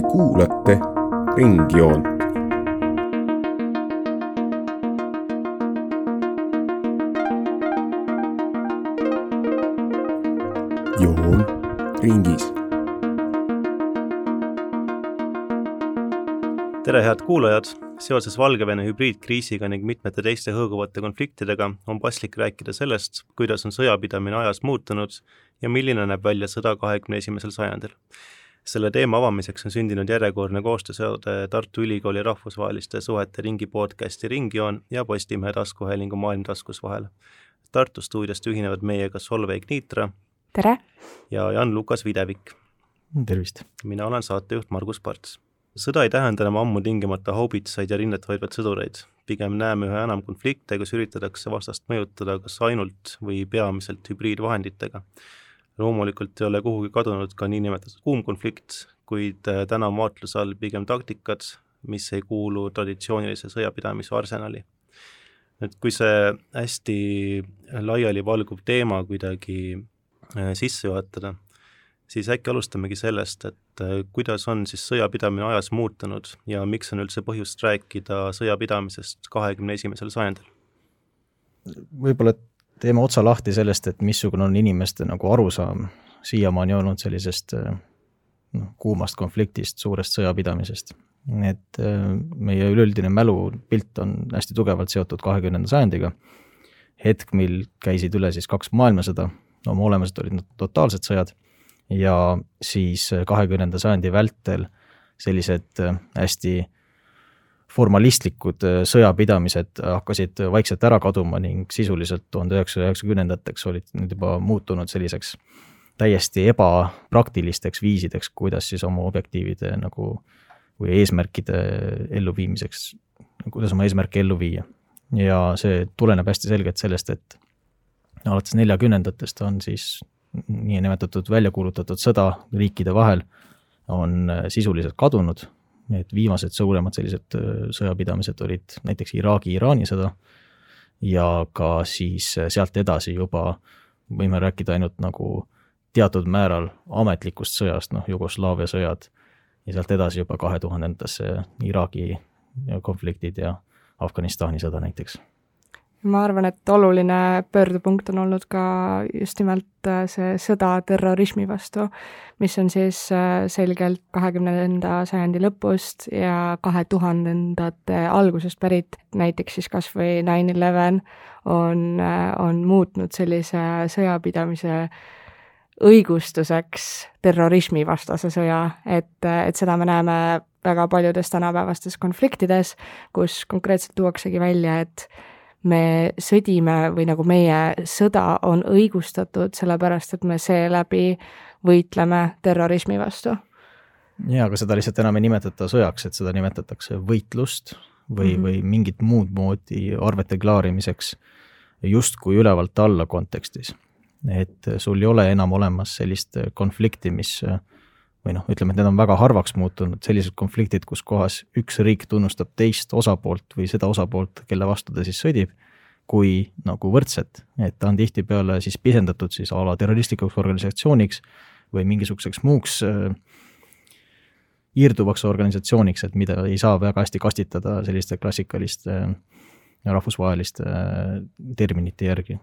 Te kuulate Ringjoont. joon ringis. tere, head kuulajad! seoses Valgevene hübriidkriisiga ning mitmete teiste hõõguvate konfliktidega on paslik rääkida sellest, kuidas on sõjapidamine ajas muutunud ja milline näeb välja sõda kahekümne esimesel sajandil selle teema avamiseks on sündinud järjekordne koostööseade Tartu Ülikooli rahvusvaheliste suhete ringi podcasti Ringjoon ja Postimehe taskuhäälingu Maailm taskus vahel. Tartu stuudiost ühinevad meiega Solveig Niitra. tere! ja Jan-Lukas Videvik. tervist! mina olen saatejuht Margus Parts. sõda ei tähenda enam ammu tingimata haubitsaid ja rinnet hoidvaid sõdureid, pigem näeme üha enam konflikte, kus üritatakse vastast mõjutada kas ainult või peamiselt hübriidvahenditega loomulikult ei ole kuhugi kadunud ka niinimetatud kuum konflikt, kuid äh, täna on vaatluse all pigem taktikad, mis ei kuulu traditsioonilise sõjapidamise arsenali. et kui see hästi laialivalguv teema kuidagi äh, sisse juhatada, siis äkki alustamegi sellest, et äh, kuidas on siis sõjapidamine ajas muutunud ja miks on üldse põhjust rääkida sõjapidamisest kahekümne esimesel sajandil? võib-olla teeme otsa lahti sellest, et missugune on inimeste nagu arusaam siiamaani olnud sellisest noh, kuumast konfliktist, suurest sõjapidamisest. et äh, meie üleüldine mälupilt on hästi tugevalt seotud kahekümnenda sajandiga, hetk, mil käisid üle siis kaks maailmasõda, oma olemuselt olid nad totaalsed sõjad, ja siis kahekümnenda sajandi vältel sellised äh, hästi äh, formalistlikud äh, sõjapidamised hakkasid vaikselt ära kaduma ning sisuliselt tuhande üheksasaja üheksakümnendateks olid need juba muutunud selliseks täiesti ebapraktilisteks viisideks, kuidas siis oma objektiivide nagu või eesmärkide elluviimiseks, kuidas oma eesmärke ellu viia. ja see tuleneb hästi selgelt sellest, et alates neljakümnendatest on siis niinimetatud välja kuulutatud sõda riikide vahel on äh, sisuliselt kadunud need viimased suuremad sellised äh, sõjapidamised olid näiteks Iraagi-Iraani sõda ja ka siis äh, sealt edasi juba võime rääkida ainult nagu teatud määral ametlikust sõjast, noh, Jugoslaavia sõjad ja sealt edasi juba kahe tuhandendasse Iraagi konfliktid ja Afganistani sõda näiteks ma arvan, et oluline pöördepunkt on olnud ka just nimelt äh, see sõda terrorismi vastu, mis on siis äh, selgelt kahekümnenda sajandi lõpust ja kahe tuhandendate algusest pärit, näiteks siis kas või nine eleven on, äh, on muutnud sellise sõjapidamise õigustuseks terrorismivastase sõja, et, et seda me näeme väga paljudes tänapäevastes konfliktides, kus konkreetselt tuuaksegi välja, et me sõdime või nagu meie sõda on õigustatud, sellepärast et me seeläbi võitleme terrorismi vastu. jaa, aga seda lihtsalt enam ei nimetata sõjaks, et seda nimetatakse võitlust või mm, -hmm. või mingit muud moodi arvete klaarimiseks justkui ülevalt alla kontekstis. et sul ei ole enam olemas sellist konflikti, mis või noh, ütleme, et need on väga harvaks muutunud, sellised konfliktid, kus kohas üks riik tunnustab teist osapoolt või seda osapoolt, kelle vastu ta siis sõdib, kui nagu võrdset, et ta on tihtipeale siis pisendatud siis a la terroristlikuks organisatsiooniks või mingisuguseks muuks äh, iirduvaks organisatsiooniks, et mida ei saa väga hästi kastitada selliste klassikaliste äh, rahvusvaheliste äh, terminite järgi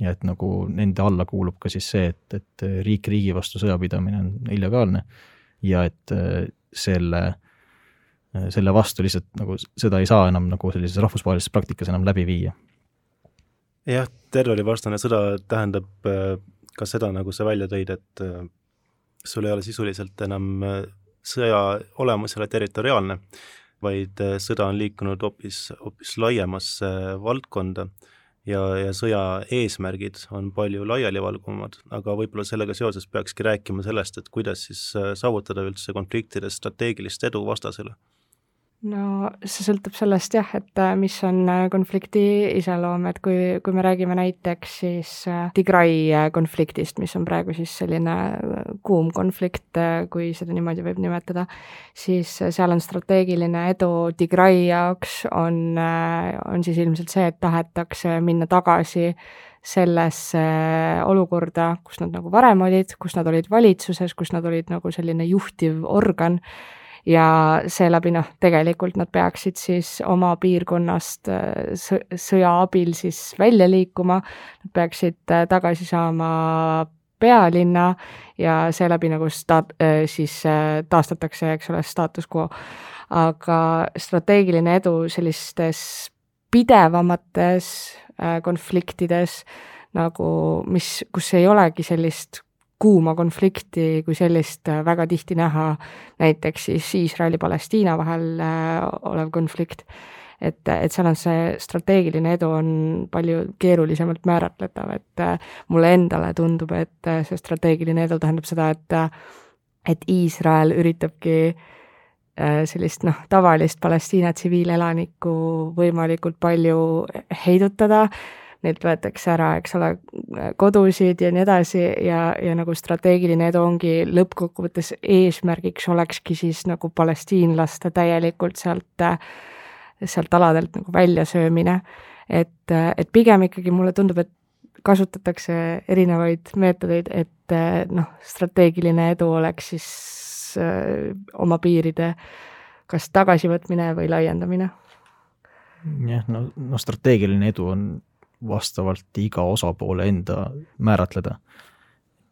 ja et nagu nende alla kuulub ka siis see, et, et riik riigi vastu sõja pidamine on illegaalne ja et äh, selle, äh, selle vastu lihtsalt nagu seda ei saa enam nagu sellises rahvusvahelises praktikas enam läbi viia. jah, terrorivastane sõda tähendab äh, ka seda, nagu sa välja tõid, et sul ei ole sisuliselt enam sõja olemus ei ole territoriaalne, vaid sõda on liikunud hoopis, hoopis laiemasse valdkonda ja, ja sõja eesmärgid on palju laialivalguvamad, aga võib-olla sellega seoses peakski rääkima sellest, et kuidas siis äh, saavutada üldse konfliktides strateegilist edu vastasele no see sõltub sellest jah, et äh, mis on äh, konflikti iseloom, et kui, kui me räägime näiteks siis äh, Tigray konfliktist, mis on praegu siis selline kuum konflikt, kui seda niimoodi võib nimetada, siis seal on strateegiline edu Tigray jaoks on, on siis ilmselt see, et tahetakse minna tagasi sellesse olukorda, kus nad nagu varem olid, kus nad olid valitsuses, kus nad olid nagu selline juhtiv organ ja seeläbi noh, tegelikult nad peaksid siis oma piirkonnast sõja abil siis välja liikuma, nad peaksid tagasi saama pealinna ja seeläbi nagu sta-, siis taastatakse, eks ole, staatus quo. aga strateegiline edu sellistes pidevamates konfliktides nagu, mis, kus ei olegi sellist kuuma konflikti kui sellist äh, väga tihti näha, näiteks siis Iisraeli-Palestiina vahel äh, olev konflikt, et, et seal on see strateegiline edu on palju keerulisemalt määratletav, et äh, mulle endale tundub, et see strateegiline edu tähendab seda, et et Iisrael üritabki sellist noh, tavalist Palestiina tsiviilelanikku võimalikult palju heidutada, neilt võetakse ära, eks ole, kodusid ja nii edasi ja, ja nagu strateegiline edu ongi lõppkokkuvõttes eesmärgiks olekski siis nagu palestiinlaste täielikult sealt, sealt aladelt nagu väljasöömine. et, et pigem ikkagi mulle tundub, et kasutatakse erinevaid meetodeid, et noh, strateegiline edu oleks siis öö, oma piiride kas tagasivõtmine või laiendamine jah, no, no strateegiline edu on vastavalt iga osapoole enda määratleda.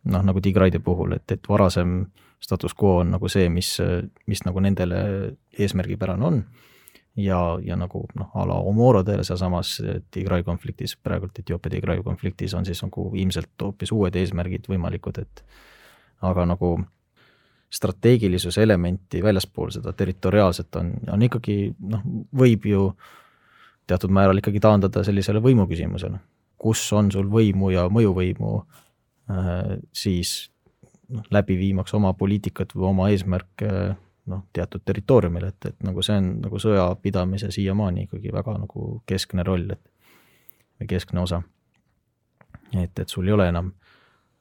noh, nagu Tigraide puhul, et, et varasem status quo on nagu see, mis, mis nagu nendele eesmärgipärane on ja, ja nagu noh, a la Omorodele sealsamas Tigrai konfliktis, praegult Etioopia Tigrai konfliktis on siis nagu ilmselt hoopis uued eesmärgid võimalikud, et aga nagu strateegilisuse elementi väljaspool seda territoriaalset on, on ikkagi noh, võib ju äh, teatud määral ikkagi taandada sellisele võimuküsimusele, kus on sul võimu ja mõjuvõimu äh, siis noh, läbi viimaks oma poliitikat või oma eesmärke noh, teatud territooriumil, et, et nagu see on nagu sõjapidamise siiamaani ikkagi väga nagu keskne roll, et või keskne osa. et, et sul ei ole enam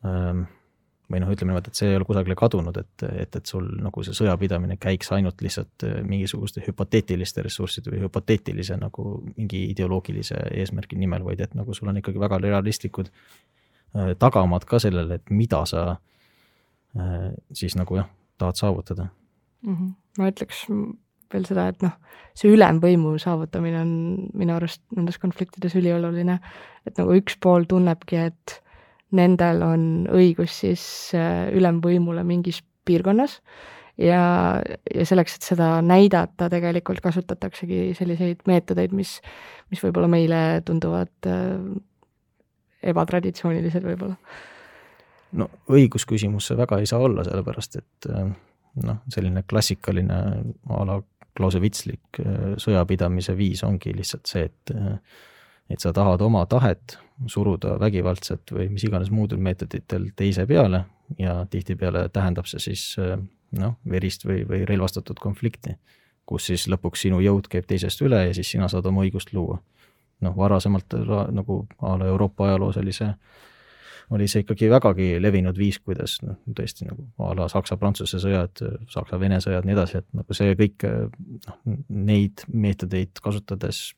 ähm, või noh, ütleme niimoodi, et see ei ole kusagile kadunud, et, et, et sul nagu see sõjapidamine käiks ainult lihtsalt äh, mingisuguste hüpoteetiliste ressursside või hüpoteetilise nagu mingi ideoloogilise eesmärgi nimel, vaid et nagu sul on ikkagi väga realistlikud äh, tagamaad ka sellele, et mida sa äh, siis nagu jah, tahad saavutada mm. -hmm. ma ütleks veel seda, et noh, see ülemvõimu saavutamine on minu arust nendes konfliktides ülioluline, et nagu üks pool tunnebki, et nendel on õigus siis äh, ülemvõimule mingis piirkonnas ja, ja selleks, et seda näidata, tegelikult kasutataksegi selliseid meetodeid, mis, mis võib-olla meile tunduvad äh, ebatraditsioonilised võib-olla. no õigusküsimus see väga ei saa olla, sellepärast et äh, noh, selline klassikaline a la Clausewitslik sõjapidamise viis ongi lihtsalt see, et et sa tahad oma tahet suruda vägivaldselt või mis iganes muudel meetoditel teise peale ja tihtipeale tähendab see siis noh, verist või, või relvastatud konflikti, kus siis lõpuks sinu jõud käib teisest üle ja siis sina saad oma õigust luua. noh, varasemalt nagu a la Euroopa ajaloos oli see, oli see ikkagi vägagi levinud viis, kuidas noh, tõesti nagu a la Saksa-Prantsuse sõjad, Saksa-Vene sõjad, nii edasi, et nagu see kõik noh, neid meetodeid kasutades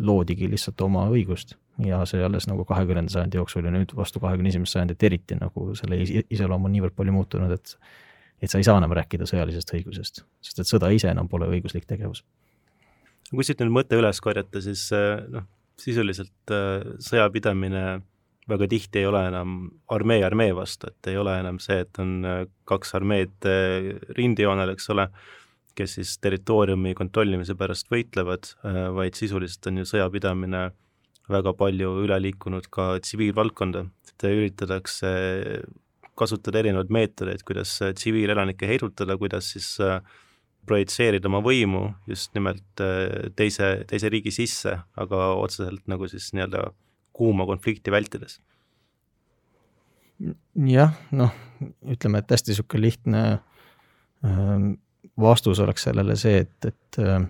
loodigi lihtsalt oma õigust ja see alles nagu kahekümnenda sajandi jooksul ja nüüd vastu kahekümne esimest sajandit eriti nagu selle iseloom on niivõrd palju muutunud, et et sa ei saa enam rääkida sõjalisest õigusest, sest et sõda ise enam pole õiguslik tegevus. kui siit nüüd mõte üles korjata, siis äh, noh, sisuliselt äh, sõjapidamine väga tihti ei ole enam armee armee vastu, et ei ole enam see, et on äh, kaks armeed rindejoonel, eks ole, kes siis territooriumi kontrollimise pärast võitlevad, vaid sisuliselt on ju sõjapidamine väga palju üle liikunud ka tsiviilvaldkonda, et üritatakse kasutada erinevaid meetodeid, kuidas tsiviilelanikke heidutada, kuidas siis äh, projitseerida oma võimu just nimelt äh, teise, teise riigi sisse, aga otseselt nagu siis nii-öelda kuuma konflikti vältides. jah, noh, ütleme, et hästi niisugune lihtne ähm, vastus oleks sellele see, et, et äh,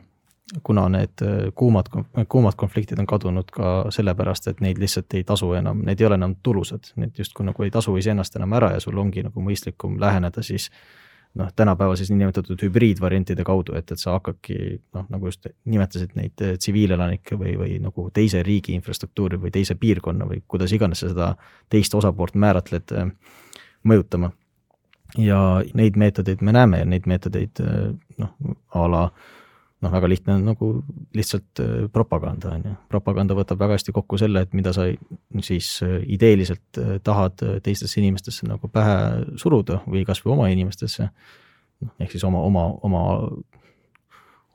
kuna need äh, kuumad, kuumad konfliktid on kadunud ka sellepärast, et neid lihtsalt ei tasu enam, need ei ole enam tulusad, need justkui nagu ei tasu iseennast enam ära ja sul ongi nagu mõistlikum läheneda siis noh, tänapäeval siis niinimetatud hübriidvariantide kaudu, et, et sa hakkadki noh, nagu just nimetasid neid äh, tsiviilelanikke või, või nagu teise riigi infrastruktuuri või teise piirkonna või kuidas iganes sa seda teist osapoolt määratled, äh, mõjutama. ja neid meetodeid me näeme ja neid meetodeid noh, a la noh, väga lihtne on nagu lihtsalt propaganda, on ju. propaganda võtab väga hästi kokku selle, et mida sa siis ideeliselt tahad teistesse inimestesse nagu pähe suruda või kas või oma inimestesse, noh, ehk siis oma, oma, oma,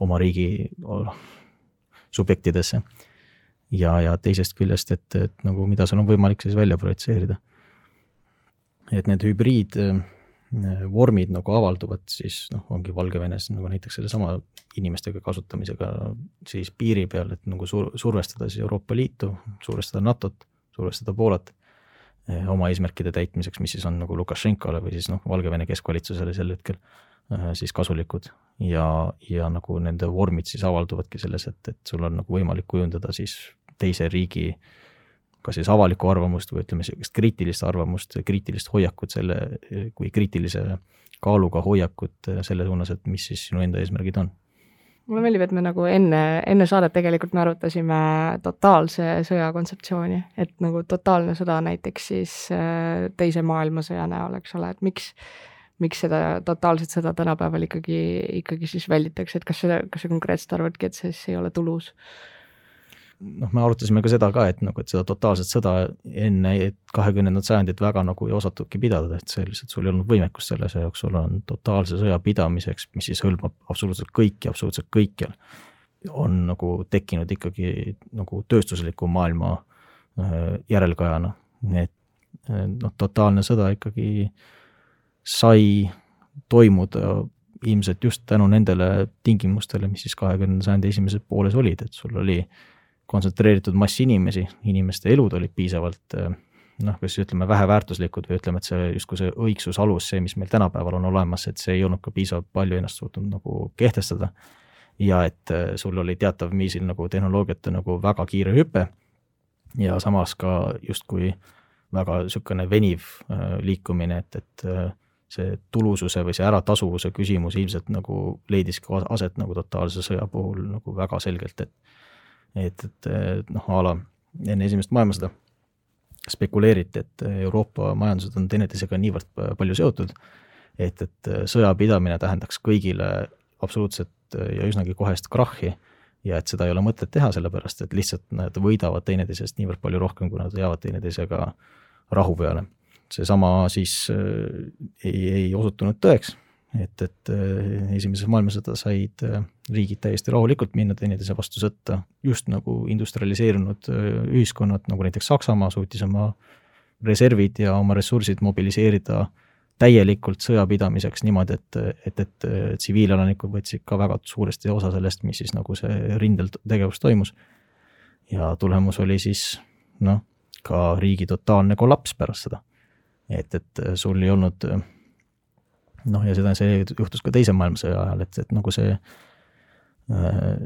oma riigi subjektidesse. ja, ja teisest küljest, et, et nagu mida sul on võimalik siis välja projitseerida. et need hübriid vormid nagu avalduvad siis noh, ongi Valgevenes nagu näiteks sellesama inimestega kasutamisega siis piiri peal, et nagu sur-, survestada siis Euroopa Liitu, survestada NATO-t, survestada Poolat eh, oma eesmärkide täitmiseks, mis siis on nagu Lukašenkale või siis noh, Valgevene keskvalitsusele sel hetkel eh, siis kasulikud. ja, ja nagu nende vormid siis avalduvadki selles, et, et sul on nagu võimalik kujundada siis teise riigi äh, kas siis avalikku arvamust või ütleme, niisugust kriitilist arvamust, kriitilist hoiakut selle, kui kriitilise kaaluga hoiakut selle suunas, et mis siis sinu enda eesmärgid on mulle meeldib, et me nagu enne, enne saadet tegelikult me arutasime totaalse sõja kontseptsiooni, et nagu totaalne sõda näiteks siis äh, teise maailmasõja näol, eks ole, et miks, miks seda totaalset sõda tänapäeval ikkagi, ikkagi siis välditakse, et kas sa, kas sa konkreetselt arvadki, et see siis ei ole tulus? Noh, me arutasime ka seda ka, et nagu, et seda totaalset sõda enne kahekümnendat sajandit väga nagu ei osatudki pidada, et see lihtsalt, sul ei olnud võimekust selle asja jaoks, sul on totaalse sõja pidamiseks, mis siis hõlmab absoluutselt kõiki, absoluutselt kõikjal, on nagu tekkinud ikkagi nagu tööstusliku maailma äh, järelkajana, et äh, noh, totaalne sõda ikkagi sai toimuda ilmselt just tänu nendele tingimustele, mis siis kahekümnenda sajandi esimeses pooles olid, et sul oli äh, kontsentreeritud mass inimesi, inimeste elud olid piisavalt eh, noh, kas ütleme, väheväärtuslikud või ütleme, et see justkui see õigsuse alus, see, mis meil tänapäeval on olemas, et see ei olnud ka piisavalt palju ennast suutnud nagu kehtestada. ja et eh, sul oli teatav viisil nagu tehnoloogiate nagu väga kiire hüpe ja samas ka justkui väga niisugune veniv äh, liikumine, et, et äh, see tulususe või see äratasuvuse küsimus ilmselt nagu leidiski aset nagu totaalse sõja puhul nagu väga selgelt, et et, et noh, a la enne esimest maailmasõda spekuleeriti, et Euroopa majandused on teineteisega niivõrd palju seotud, et, et sõja pidamine tähendaks kõigile absoluutset ja üsnagi kohest krahhi ja et seda ei ole mõtet teha, sellepärast et lihtsalt nad võidavad teineteisest niivõrd palju rohkem, kui nad jäävad teineteisega rahu peale. seesama siis äh, ei, ei osutunud tõeks et, et äh, esimeses maailmasõda said äh, riigid täiesti rahulikult minna teineteise vastu sõtta, just nagu industrialiseerunud äh, ühiskonnad, nagu näiteks Saksamaa suutis oma reservid ja oma ressursid mobiliseerida täielikult sõjapidamiseks niimoodi, et, et, et tsiviilelanikud võtsid ka väga suuresti osa sellest, mis siis nagu see rindel tegevus toimus. ja tulemus oli siis noh, ka riigi totaalne kollaps pärast seda. et, et sul ei olnud noh, ja seda, see juhtus ka Teise maailmasõja ajal, et, et nagu see äh,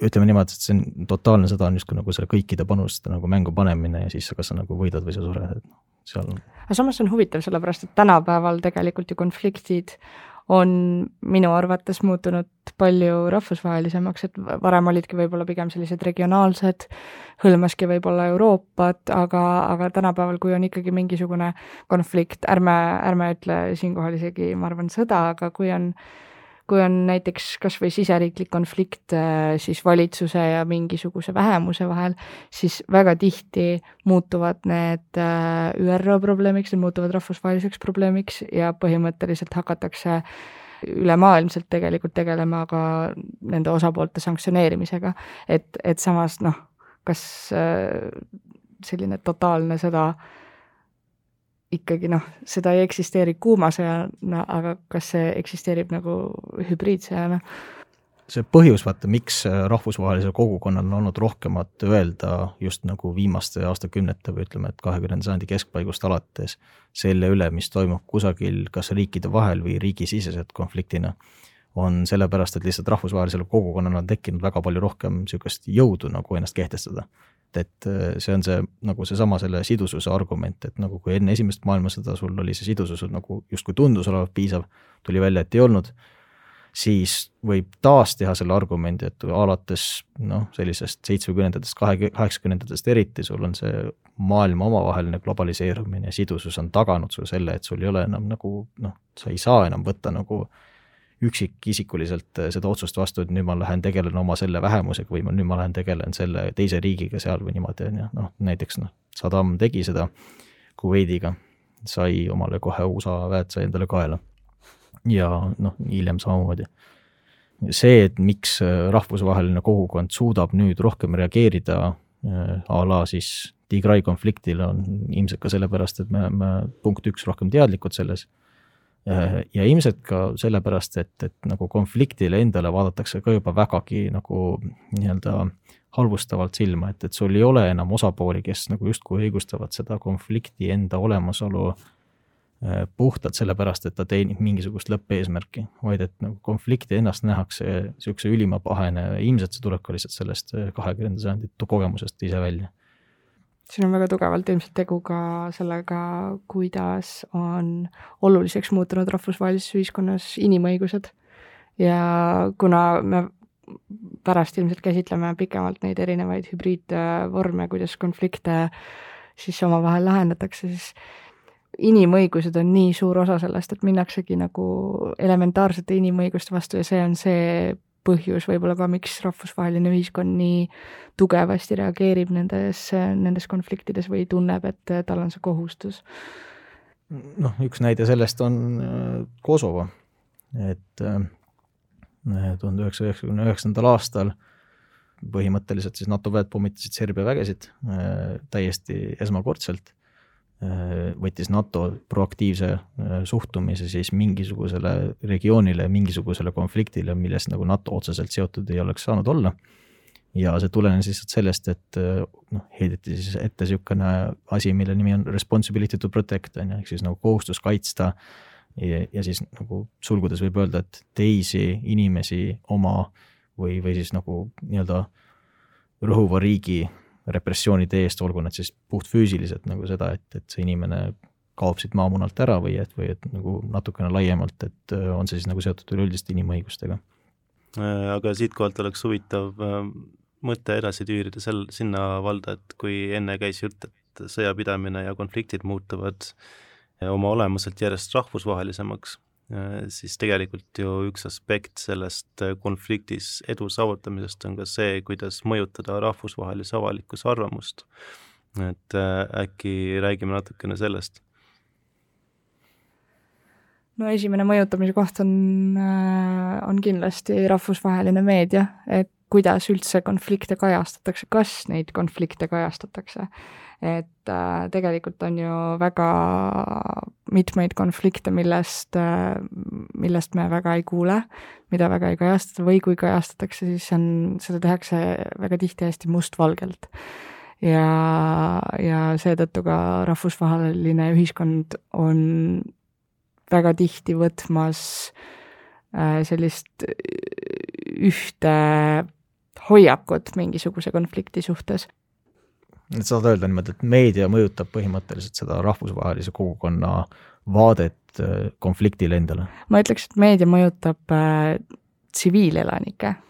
ütleme niimoodi, et see on totaalne sõda on justkui nagu selle kõikide panuste nagu mängu panemine ja siis kas sa nagu võidad või sa sured, et noh, seal on. aga samas on huvitav, sellepärast et tänapäeval tegelikult ju konfliktid on minu arvates muutunud palju rahvusvahelisemaks, et varem olidki võib-olla pigem sellised regionaalsed, hõlmaski võib-olla Euroopat, aga, aga tänapäeval, kui on ikkagi mingisugune konflikt, ärme, ärme ütle siinkohal isegi, ma arvan, sõda, aga kui on kui on näiteks kas või siseriiklik konflikt äh, siis valitsuse ja mingisuguse vähemuse vahel, siis väga tihti muutuvad need äh, ÜRO probleemiks, need muutuvad rahvusvaheliseks probleemiks ja põhimõtteliselt hakatakse ülemaailmselt tegelikult tegelema ka nende osapoolte sanktsioneerimisega, et, et samas noh, kas äh, selline totaalne sõda ikkagi noh, seda ei eksisteeri kuuma sõjana, aga kas see eksisteerib nagu hübriidsõjana? see põhjus, vaata, miks rahvusvahelisel kogukonnal on olnud rohkemat öelda just nagu viimaste aastakümnete või ütleme, et kahekümnenda sajandi keskpaigust alates selle üle, mis toimub kusagil kas riikide vahel või riigisiseselt konfliktina, on sellepärast, et lihtsalt rahvusvahelisel kogukonnal on tekkinud väga palju rohkem niisugust jõudu nagu ennast kehtestada. et äh, see on see nagu seesama selle sidususe argument, et nagu kui enne esimest maailmasõda sul oli see sidusus nagu justkui tundus olevat piisav, tuli välja, et ei olnud, siis võib taas teha selle argumendi, et alates noh, sellisest seitsmekümnendatest, kahe, kaheksakümnendatest eriti, sul on see maailma omavaheline globaliseerumine ja sidusus on taganud sul selle, et sul ei ole enam nagu noh, sa ei saa enam võtta nagu üksikisikuliselt äh, seda otsust vastu, et nüüd ma lähen tegelen oma selle vähemusega või ma nüüd ma lähen tegelen selle teise riigiga seal või niimoodi, on ju, noh näiteks noh, Saddam tegi seda Kuwaidiga, sai omale kohe USA väed sai endale kaela. ja noh, hiljem samamoodi. see, et miks äh, rahvusvaheline kogukond suudab nüüd rohkem reageerida äh, a la siis Tigray konfliktile, on ilmselt ka sellepärast, et me oleme punkt üks rohkem teadlikud selles ja ilmselt ka sellepärast, et, et nagu konfliktile endale vaadatakse ka juba vägagi nagu nii-öelda halvustavalt silma, et, et sul ei ole enam osapooli, kes nagu justkui õigustavad seda konflikti enda olemasolu äh, puhtalt sellepärast, et ta teenib mingisugust lõppeesmärki, vaid et nagu konflikti ennast nähakse niisuguse ülima pahena ja ilmselt see tuleb ka lihtsalt sellest äh, kahekümnenda sajandi kogemusest ise välja siin on väga tugevalt ilmselt tegu ka sellega, kuidas on oluliseks muutunud rahvusvahelises ühiskonnas inimõigused. ja kuna me pärast ilmselt käsitleme pikemalt neid erinevaid hübriidvorme, kuidas konflikte siis omavahel lahendatakse, siis inimõigused on nii suur osa sellest, et minnaksegi nagu elementaarsete inimõiguste vastu ja see on see põhjus võib-olla ka, miks rahvusvaheline ühiskond nii tugevasti reageerib nendes, nendes konfliktides või tunneb, et tal on see kohustus. noh, üks näide sellest on äh, Kosovo, et äh, tuhande üheksasaja üheksakümne üheksandal aastal põhimõtteliselt siis NATO väed pommitasid Serbia vägesid äh, täiesti esmakordselt võttis NATO proaktiivse äh, suhtumise siis mingisugusele regioonile, mingisugusele konfliktile, milles nagu NATO otseselt seotud ei oleks saanud olla. ja see tulenes lihtsalt sellest, et äh, noh, heideti siis ette niisugune asi, mille nimi on responsibility to protect, on ju, ehk siis nagu kohustus kaitsta ja siis nagu sulgudes võib öelda, et teisi inimesi oma või, või siis nagu nii-öelda rõhuva riigi repressioonide eest, olgu need siis puhtfüüsiliselt nagu seda, et, et see inimene kaob siit maamunalt ära või et, või et nagu natukene laiemalt, et äh, on see siis nagu seotud üleüldiste inimõigustega. Äh, aga siitkohalt oleks huvitav äh, mõte edasi tüürida sel, sinna valda, et kui enne käis jutt, et sõjapidamine ja konfliktid muutuvad oma olemuselt järjest rahvusvahelisemaks siis tegelikult ju üks aspekt sellest äh, konfliktis edu saavutamisest on ka see, kuidas mõjutada rahvusvahelise avalikkuse arvamust. et äh, äkki räägime natukene sellest? no esimene mõjutamise koht on, on kindlasti rahvusvaheline meedia, et kuidas üldse konflikte kajastatakse, kas neid konflikte kajastatakse et äh, tegelikult on ju väga mitmeid konflikte, millest äh,, millest me väga ei kuule, mida väga ei kajastata või kui kajastatakse, siis on, seda tehakse väga tihti hästi mustvalgelt. ja, ja seetõttu ka rahvusvaheline ühiskond on väga tihti võtmas äh, sellist ühte hoiakut mingisuguse konflikti suhtes et saad öelda niimoodi, et meedia mõjutab põhimõtteliselt seda rahvusvahelise kogukonna vaadet äh, konfliktile endale? ma ütleks, et meedia mõjutab äh, tsiviilelanikke äh,,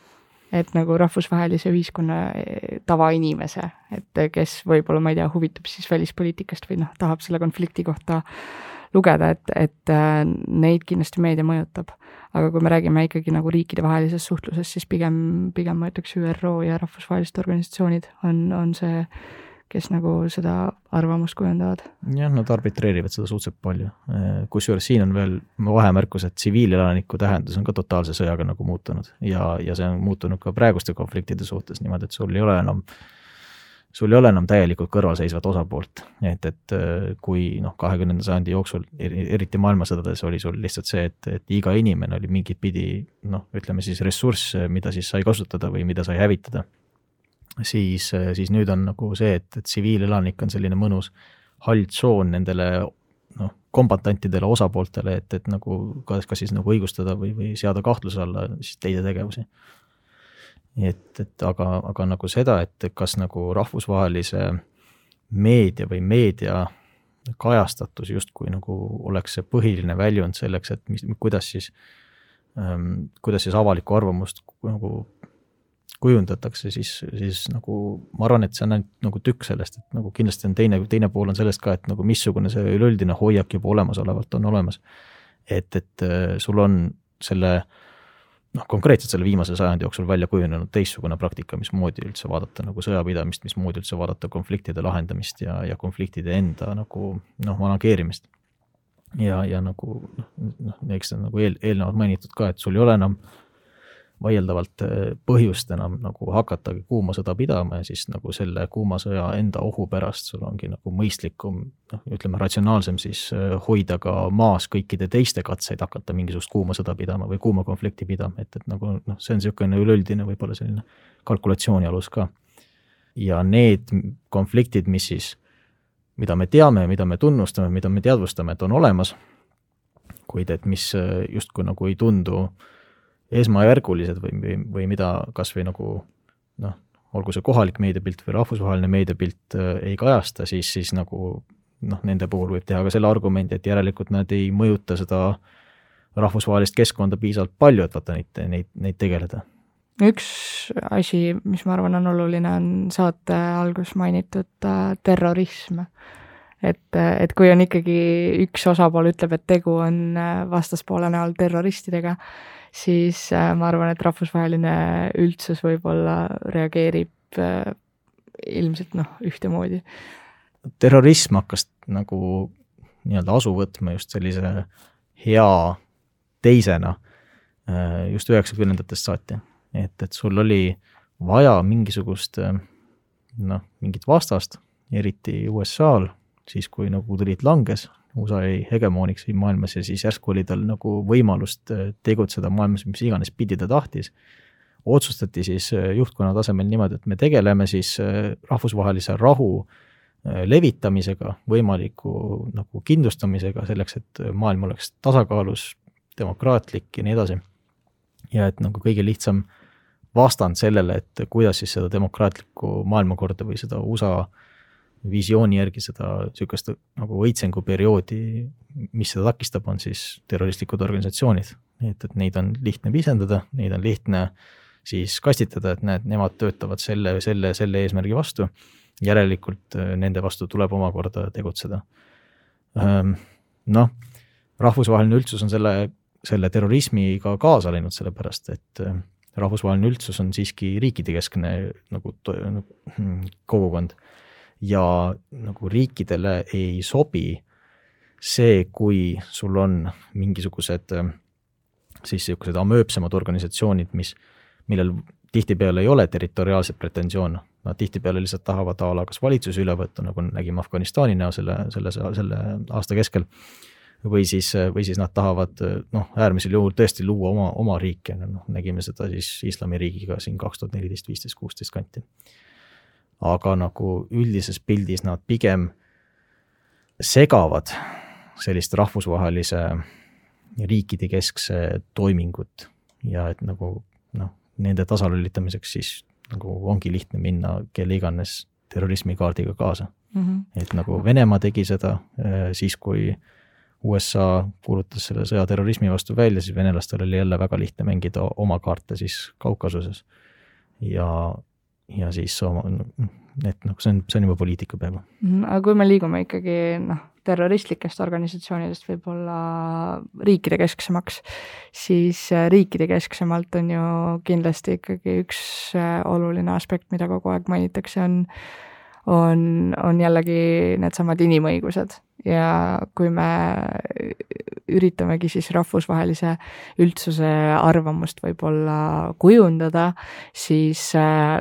et nagu rahvusvahelise ühiskonna äh, tavainimese, et kes võib-olla, ma ei tea, huvitub siis välispoliitikast või noh, tahab selle konflikti kohta lugeda, et, et äh, neid kindlasti meedia mõjutab. aga kui me räägime ikkagi nagu riikidevahelisest suhtlusest, siis pigem, pigem ma ütleks ÜRO ja rahvusvahelised organisatsioonid on, on see kes nagu seda arvamust kujundavad. jah, nad arbitreerivad seda suhteliselt palju, kusjuures siin on veel vahemärkus, et tsiviilelaniku tähendus on ka totaalse sõjaga nagu muutunud. Ja, ja see on muutunud ka praeguste konfliktide suhtes niimoodi, et sul ei ole enam sul ei ole enam täielikult kõrvalseisvat osapoolt, et, et kui noh, kahekümnenda sajandi jooksul, eriti maailmasõdades oli sul lihtsalt see, et, et iga inimene oli mingit pidi noh, ütleme siis ressurss, mida siis sai kasutada või mida sai hävitada siis, siis nüüd on nagu see, et, et tsiviilelanik on selline mõnus hall tsoon nendele noh, kombatantidele osapooltele, et, et nagu kas, kas siis nagu õigustada või, või seada kahtluse alla siis teise tegevusi. et, et aga, aga nagu seda, et kas nagu rahvusvahelise meedia või meedia kajastatus justkui nagu oleks see põhiline väljund selleks, et mis, kuidas siis ähm,, kuidas siis avalikku arvamust nagu kujundatakse, siis, siis nagu ma arvan, et see on ainult nagu tükk sellest, et nagu kindlasti on teine, teine pool on sellest ka, et nagu missugune see üleüldine hoiak juba olemasolevalt on olemas. et, et äh, sul on selle noh, konkreetselt selle viimase sajandi jooksul välja kujunenud teistsugune praktika, mismoodi üldse vaadata nagu sõjapidamist, mismoodi üldse vaadata konfliktide lahendamist ja, ja konfliktide enda nagu noh, manageerimist. ja, ja nagu noh, noh, eks see on nagu eel, eelnevalt mainitud ka, et sul ei ole enam äh, vaieldavalt äh, põhjust enam nagu hakatagi kuuma sõda pidama ja siis nagu selle kuuma sõja enda ohu pärast sul ongi nagu mõistlikum, noh, ütleme ratsionaalsem siis äh, hoida ka maas kõikide teiste katseid hakata mingisugust kuuma sõda pidama või kuuma konflikti pidama, et, et nagu noh, see on niisugune üleüldine võib-olla selline kalkulatsiooni alus ka. ja need konfliktid, mis siis, mida me teame, mida me tunnustame, mida me teadvustame, et on olemas, kuid et mis äh, justkui nagu ei tundu äh, esmajärgulised või, või, mida kas või nagu noh, olgu see kohalik meediapilt või rahvusvaheline meediapilt äh, ei kajasta, siis, siis nagu noh, nende puhul võib teha ka selle argumendi, et järelikult nad ei mõjuta seda rahvusvahelist keskkonda piisavalt palju, et vaata neid, neid, neid tegeleda. üks asi, mis ma arvan, on oluline, on saate alguses mainitud äh, terrorism. et, et kui on ikkagi üks osapool ütleb, et tegu on äh, vastaspoole näol terroristidega, siis äh, ma arvan, et rahvusvaheline üldsus võib-olla reageerib äh, ilmselt noh, ühtemoodi. terrorism hakkas nagu nii-öelda asu võtma just sellise hea teisena äh, just üheksakümnendatest saati. et, et sul oli vaja mingisugust noh, mingit vastast, eriti USA-l, siis kui nagu liit langes, USA jäi hegemooniks siin maailmas ja siis järsku oli tal nagu võimalust äh, tegutseda maailmas mis iganes pidi ta tahtis. otsustati siis äh, juhtkonna tasemel niimoodi, et me tegeleme siis äh, rahvusvahelise rahu levitamisega, võimaliku nagu kindlustamisega selleks, et maailm oleks tasakaalus, demokraatlik ja nii edasi. ja et nagu kõige lihtsam vastand sellele, et kuidas siis seda demokraatlikku maailmakorda või seda USA äh, visiooni järgi seda niisugust nagu õitsenguperioodi, mis seda takistab, on siis terroristlikud organisatsioonid. et, et neid on lihtne pisendada, neid on lihtne siis kastitada, et näed, nemad töötavad selle, selle, selle eesmärgi vastu, järelikult äh, nende vastu tuleb omakorda tegutseda. Noh, rahvusvaheline üldsus on selle, selle terrorismiga kaasa läinud, sellepärast et äh, rahvusvaheline üldsus on siiski riikidekeskne nagu, nagu hmm, kogukond ja nagu riikidele ei sobi see, kui sul on mingisugused siis niisugused amööpsemad organisatsioonid, mis, millel tihtipeale ei ole territoriaalset pretensioone, nad tihtipeale lihtsalt tahavad a la kas valitsuse üle võtta, nagu nägime Afganistani näo selle, selle, selle aasta keskel, või siis, või siis nad tahavad noh, äärmisel juhul tõesti luua oma, oma riiki, noh, nägime seda siis islamiriigiga siin kaks tuhat neliteist, viisteist, kuusteist kanti aga nagu üldises pildis nad pigem segavad sellist rahvusvahelise riikide keskse toimingut ja et nagu noh, nende tasalülitamiseks siis nagu ongi lihtne minna kelle iganes terrorismikaardiga kaasa mm. -hmm. et nagu Venemaa tegi seda eh, siis, kui USA kuulutas selle sõja terrorismi vastu välja, siis venelastel oli jälle väga lihtne mängida oma kaarte siis Kaukasuses. ja ja siis oma, et noh, see on, see on juba poliitika peaaegu. Mhm, aga kui me liigume ikkagi noh, terroristlikest organisatsioonidest võib-olla riikide kesksemaks, siis äh, riikide kesksemalt on ju kindlasti ikkagi üks äh, oluline aspekt, mida kogu aeg mainitakse, on on, on jällegi needsamad inimõigused. Ja kui me üritamegi siis rahvusvahelise üldsuse arvamust võib-olla kujundada, siis äh,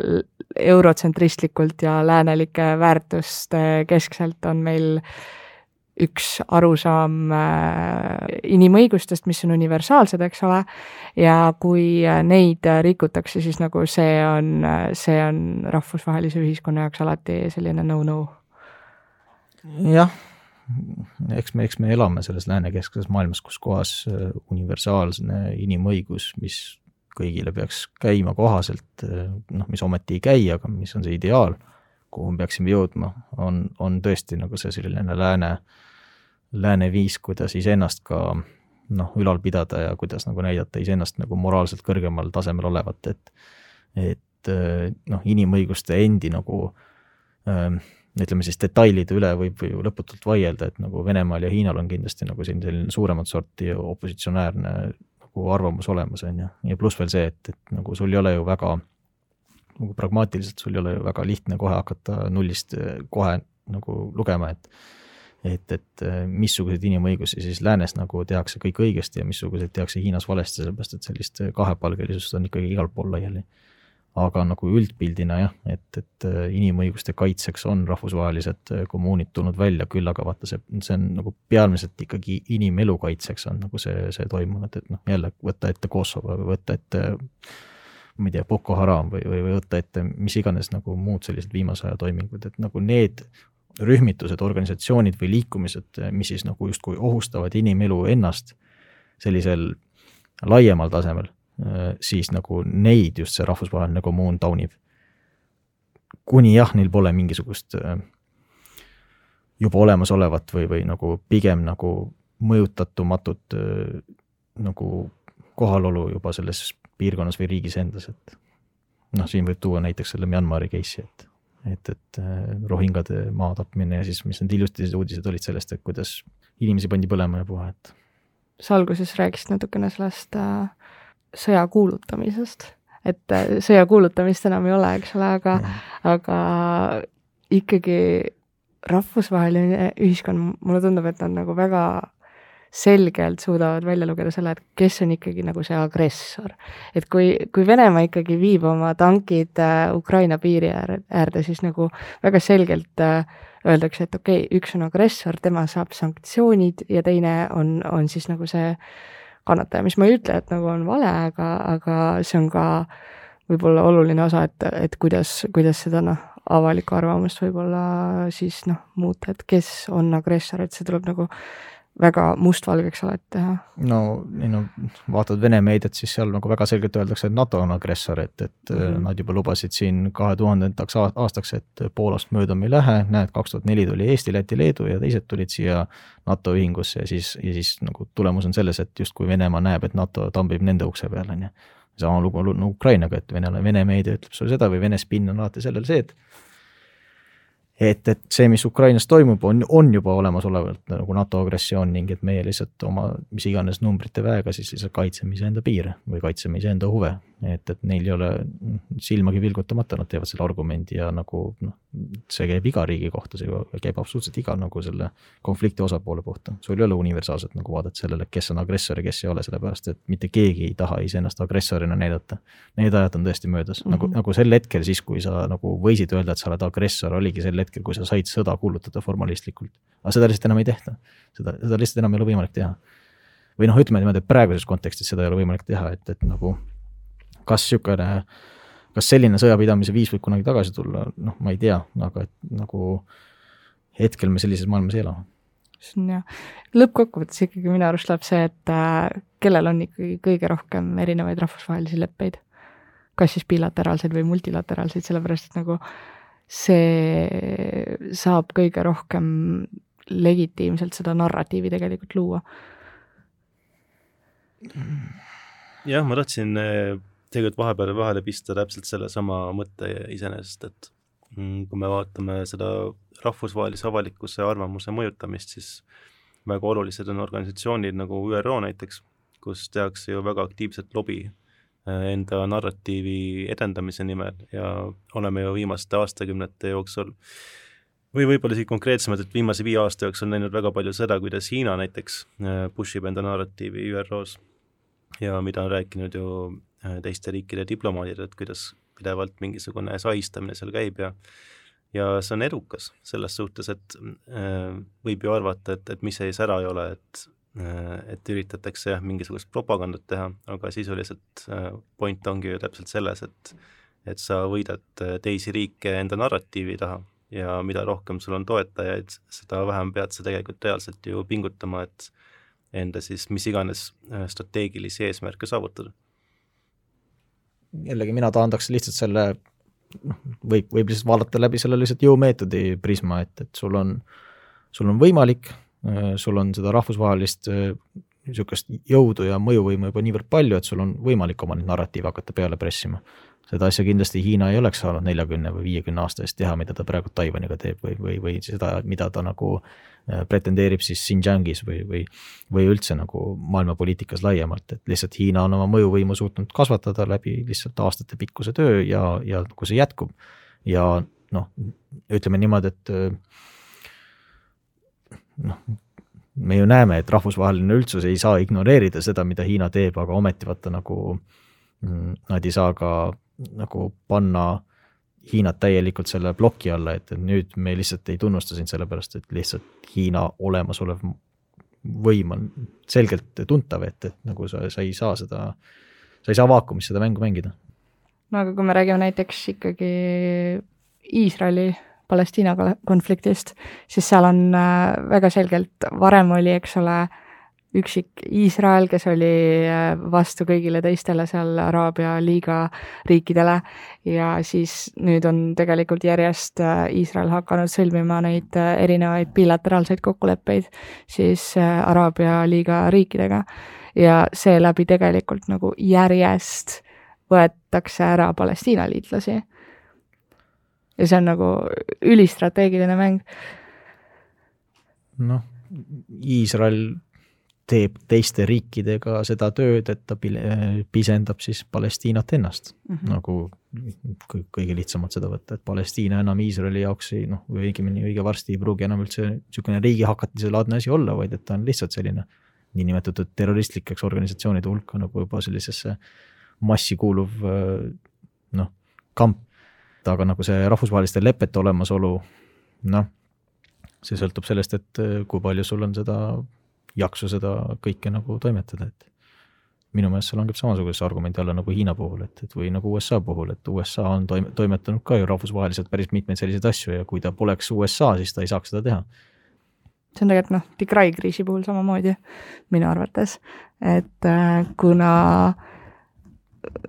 eurotsentristlikult ja läänelike väärtuste keskselt on meil üks arusaam äh, inimõigustest, mis on universaalsed, eks ole, ja kui neid rikutakse, siis nagu see on, see on rahvusvahelise ühiskonna jaoks alati selline no-no. jah eks me, eks me elame selles läänekeskses maailmas, kus kohas äh, universaalne inimõigus, mis kõigile peaks käima kohaselt, äh, noh, mis ometi ei käi, aga mis on see ideaal, kuhu me peaksime jõudma, on, on tõesti nagu see selline lääne, lääne viis, kuidas iseennast ka noh, ülal pidada ja kuidas nagu näidata iseennast nagu moraalselt kõrgemal tasemel olevat, et et et noh, inimõiguste endi nagu ähm, ütleme siis detailide üle võib ju lõputult vaielda, et nagu Venemaal ja Hiinal on kindlasti nagu siin selline suuremat sorti opositsionäärne nagu arvamus olemas, on ju, ja pluss veel see, et, et nagu sul ei ole ju väga nagu pragmaatiliselt sul ei ole ju väga lihtne kohe hakata nullist kohe nagu lugema, et et, et missuguseid inimõigusi siis läänes nagu tehakse kõik õigesti ja missuguseid tehakse Hiinas valesti, sellepärast et sellist kahepalgelisust on ikkagi igal pool laiali. Aga nagu üldpildina jah, et, et äh, inimõiguste kaitseks on rahvusvahelised äh, kommuunid tulnud välja, küll aga vaata see, see on nagu peamiselt ikkagi inimelu kaitseks on nagu see, see toimunud, et noh, jälle võtta ette Kosovo või võtta ette ma ei tea, Boko Haram või, või, või võtta ette mis iganes nagu muud sellised viimase aja toimingud, et nagu need rühmitused, organisatsioonid või liikumised, mis siis nagu justkui ohustavad inimelu ennast sellisel laiemal tasemel Äh, siis nagu neid just see rahvusvaheline kommuun taunib. kuni jah, neil pole mingisugust äh, juba olemasolevat või, või nagu pigem nagu mõjutatumatut nagu kohalolu juba selles piirkonnas või riigis endas, et noh, siin võib tuua näiteks selle Myanmari case'i, et et, et rohingade maha tapmine ja siis, mis need hiljutised uudised olid sellest, et kuidas inimesi pandi põlema ja puha, et sa alguses rääkisid natukene sellest äh, sõja kuulutamisest, et äh, sõja kuulutamist enam ei ole, eks ole, aga mm., aga ikkagi rahvusvaheline ühiskond, mulle tundub, et nad nagu väga selgelt suudavad välja lugeda selle, et kes on ikkagi nagu see agressor. et kui, kui Venemaa ikkagi viib oma tankid äh, Ukraina piiri äär, äärde, siis nagu väga selgelt äh, öeldakse, et okei okay,, üks on agressor, tema saab sanktsioonid ja teine on, on siis nagu see kannataja, mis ma ei ütle, et nagu on vale, aga, aga see on ka võib-olla oluline osa, et, et kuidas, kuidas seda noh, avalikku arvamust võib-olla siis noh, muuta, et kes on agressor, et see tuleb nagu väga mustvalgeks alati teha. no ei no vaatad Vene meediat, siis seal nagu väga selgelt öeldakse, et NATO on agressor, et, et mm -hmm. nad juba lubasid siin kahe tuhandendaks aastaks, et Poolast mööda me ei lähe, näed, kaks tuhat neli tuli Eesti, Läti, Leedu ja teised tulid siia NATO ühingusse ja siis, ja siis nagu tulemus on selles, et justkui Venemaa näeb, et NATO tambib nende ukse peal, on ju. sama lugu on Ukrainaga, et Vene, Vene meedia ütleb sulle seda või Vene spinn on alati sellel see, et et, et see, mis Ukrainas toimub, on, on juba olemasolevalt nagu NATO agressioon ning et meie lihtsalt oma mis iganes numbrite väega siis lihtsalt kaitseme iseenda piire või kaitseme iseenda huve. et, et neil ei ole silmagi pilgutamata, nad teevad selle argumendi ja nagu noh, see käib iga riigi kohta, see käib absoluutselt iga nagu selle konflikti osapoole kohta. sul ei ole universaalset nagu vaadet sellele, kes on agressor ja kes ei ole, sellepärast et mitte keegi ei taha iseennast agressorina näidata. Need ajad on tõesti möödas mm, -hmm. nagu, mhm. nagu sel hetkel siis, kui sa nagu võisid öelda, et sa oled agressor, oligi sel hetkel hetkel, kui sa said sõda kuulutada formalistlikult. aga seda lihtsalt enam ei tehta, seda, seda lihtsalt enam ei ole võimalik teha. või noh, ütleme niimoodi, et praeguses kontekstis seda ei ole võimalik teha, et, et nagu kas niisugune, kas selline sõjapidamise viis võib kunagi tagasi tulla, noh, ma ei tea, aga et nagu hetkel me sellises maailmas ei ela see on jah, lõppkokkuvõttes ikkagi minu arust läheb see, et äh, kellel on ikkagi kõige rohkem erinevaid rahvusvahelisi leppeid, kas siis bilateraalseid või multilateraalseid, sellepärast et nagu see saab kõige rohkem legitiimselt seda narratiivi tegelikult luua. jah, ma tahtsin eh, tegelikult vahepeal vahele pista täpselt sellesama mõtte iseenesest, et mm, kui me vaatame seda rahvusvahelise avalikkuse arvamuse mõjutamist, siis väga olulised on organisatsioonid nagu ÜRO näiteks, kus tehakse ju väga aktiivset lobi enda narratiivi edendamise nimel ja oleme ju viimaste aastakümnete jooksul või võib-olla isegi konkreetsemalt, et viimase viie aasta jooksul näinud väga palju seda, kuidas Hiina näiteks äh, push ib enda narratiivi ÜRO-s ja mida on rääkinud ju äh, teiste riikide diplomaadid, et kuidas pidevalt mingisugune sahistamine seal käib ja ja see on edukas selles suhtes, et äh, võib ju arvata, et, et mis sees ära ei ole, et et üritatakse jah, mingisugust propagandat teha, aga sisuliselt äh, point ongi ju täpselt selles, et et sa võidad äh, teisi riike enda narratiivi taha ja mida rohkem sul on toetajaid, seda vähem pead sa tegelikult reaalselt ju pingutama, et enda siis mis iganes strateegilisi eesmärke saavutada. jällegi mina taandaks lihtsalt selle, noh, võib, võib lihtsalt vaadata läbi selle lihtsalt jõumeetodi prisma, et, et sul on, sul on võimalik Äh, sul on seda rahvusvahelist äh, niisugust jõudu ja mõjuvõimu juba niivõrd palju, et sul on võimalik oma neid narratiive hakata peale pressima. seda asja kindlasti Hiina ei oleks saanud neljakümne või viiekümne aasta eest teha, mida ta praegu Taiwaniga teeb või, või, või seda, mida ta nagu äh, pretendeerib siis Xinjiangis või, või, või üldse nagu maailmapoliitikas laiemalt, et lihtsalt Hiina on oma mõjuvõimu suutnud kasvatada läbi lihtsalt aastatepikkuse töö ja, ja kui see jätkub ja noh, ütleme niimoodi, et noh, me ju näeme, et rahvusvaheline üldsus ei saa ignoreerida seda, mida Hiina teeb, aga ometi vaata nagu mm, nad ei saa ka nagu panna Hiinat täielikult selle ploki alla, et, nüüd me lihtsalt ei tunnusta sind sellepärast, et lihtsalt Hiina olemasolev võim on selgelt tuntav, et, et nagu sa, sa ei saa seda, sa ei saa vaakumis seda mängu mängida. no aga kui me räägime näiteks ikkagi Iisraeli Palestiina konfliktist, siis seal on äh, väga selgelt, varem oli, eks ole, üksik Iisrael, kes oli äh, vastu kõigile teistele seal Araabia liiga riikidele. Ja siis nüüd on tegelikult järjest äh, Iisrael hakanud sõlmima neid erinevaid bilateraalseid kokkuleppeid siis Araabia liiga riikidega. Ja seeläbi tegelikult nagu järjest võetakse ära Palestiina liitlasi ja see on nagu ülistrateegiline mäng. noh, Iisrael teeb teiste riikidega seda tööd, et ta pisendab siis Palestiinat ennast mm, -hmm. nagu kõige lihtsamalt seda võtta, et Palestiina enam Iisraeli jaoks ei noh, või õigemini õige varsti ei pruugi enam üldse niisugune riigihakatise laadne asi olla, vaid et ta on lihtsalt selline niinimetatud terroristlikeks organisatsioonide hulka nagu juba sellisesse massi kuuluv noh, kamp aga nagu see rahvusvaheliste lepete olemasolu, noh, see sõltub sellest, et äh, kui palju sul on seda jaksu seda kõike nagu toimetada, et minu meelest see langeb samasuguse argumendi alla nagu Hiina puhul, et, et või nagu USA puhul, et USA on toime, toimetanud ka ju rahvusvaheliselt päris mitmeid selliseid asju ja kui ta poleks USA, siis ta ei saaks seda teha. see on tegelikult noh, Tigray kriisi puhul samamoodi minu arvates, et äh, kuna äh,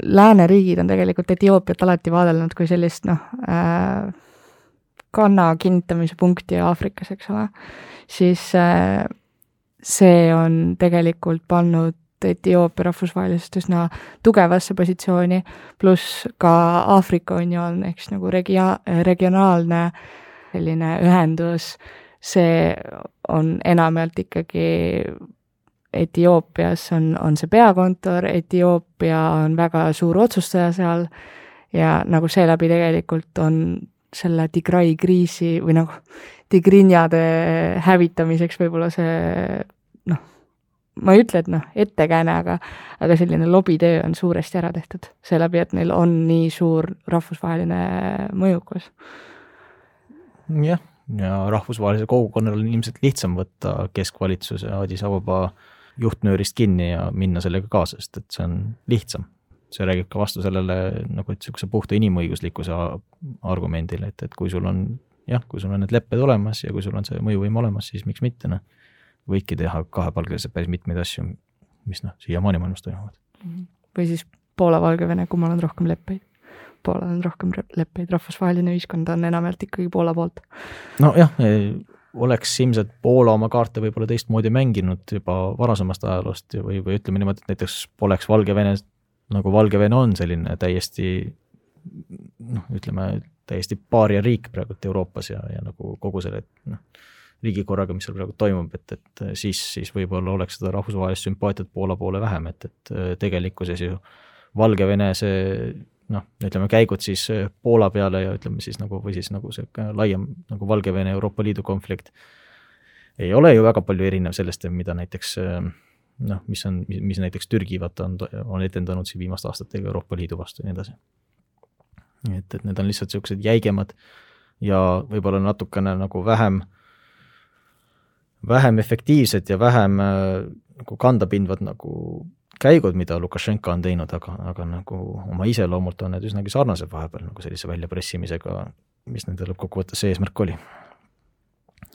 lääneriigid on tegelikult Etioopiat alati vaadelnud kui sellist noh äh,, kanna kinnitamise punkti Aafrikas, eks ole, siis äh, see on tegelikult pannud Etioopia rahvusvahelisest üsna tugevasse positsiooni, pluss ka Aafrika Union ehk siis nagu regia-, regionaalne selline ühendus, see on enamjaolt ikkagi Etioopias on, on see peakontor, Etioopia on väga suur otsustaja seal ja nagu seeläbi tegelikult on selle Tigray kriisi või nagu tigrinjade hävitamiseks võib-olla see noh, ma ei ütle, et noh, ettekääne, aga aga selline lobitöö on suuresti ära tehtud, seeläbi, et neil on nii suur rahvusvaheline mõjukus. jah, ja rahvusvahelisel kogukonnal on ilmselt lihtsam võtta keskvalitsuse Addis Ababa juhtnöörist kinni ja minna sellega kaasa, sest et see on lihtsam. see räägib ka vastu sellele nagu, et niisuguse puhta inimõiguslikkuse argumendile, et, et kui sul on jah, kui sul on need lepped olemas ja kui sul on see mõjuvõim olemas, siis miks mitte, noh. võidki teha kahepalgeliselt päris mitmeid asju, mis noh, siiamaani maailmas toimuvad. või siis Poola-Valgevene, kummal on rohkem leppeid? Poolal on rohkem leppeid, rahvusvaheline ühiskond on enamjaolt ikkagi Poola poolt. nojah, oleks ilmselt Poola oma kaarte võib-olla teistmoodi mänginud juba varasemast ajaloost või, või ütleme niimoodi, et näiteks poleks Valgevene, nagu Valgevene on selline täiesti noh, ütleme täiesti paariariik praegult Euroopas ja, ja nagu kogu selle noh, riigikorraga, mis seal praegu toimub, et, et siis, siis võib-olla oleks seda rahvusvahelist sümpaatiat Poola poole vähem, et, et tegelikkuses ju Valgevene see noh, ütleme käigud siis äh, Poola peale ja ütleme siis nagu, või siis nagu see laiem nagu Valgevene Euroopa Liidu konflikt ei ole ju väga palju erinev sellest, mida näiteks äh, noh, mis on, mis näiteks Türgi vaata on, on etendanud siin viimaste aastatega Euroopa Liidu vastu ja nii edasi. et, et need on lihtsalt niisugused jäigemad ja võib-olla natukene nagu vähem, vähem efektiivsed ja vähem äh, nagu kandapindvad nagu käigud, mida Lukašenka on teinud, aga, aga nagu oma iseloomult on need üsnagi sarnased vahepeal nagu sellise väljapressimisega, mis nende lõppkokkuvõttes see eesmärk oli.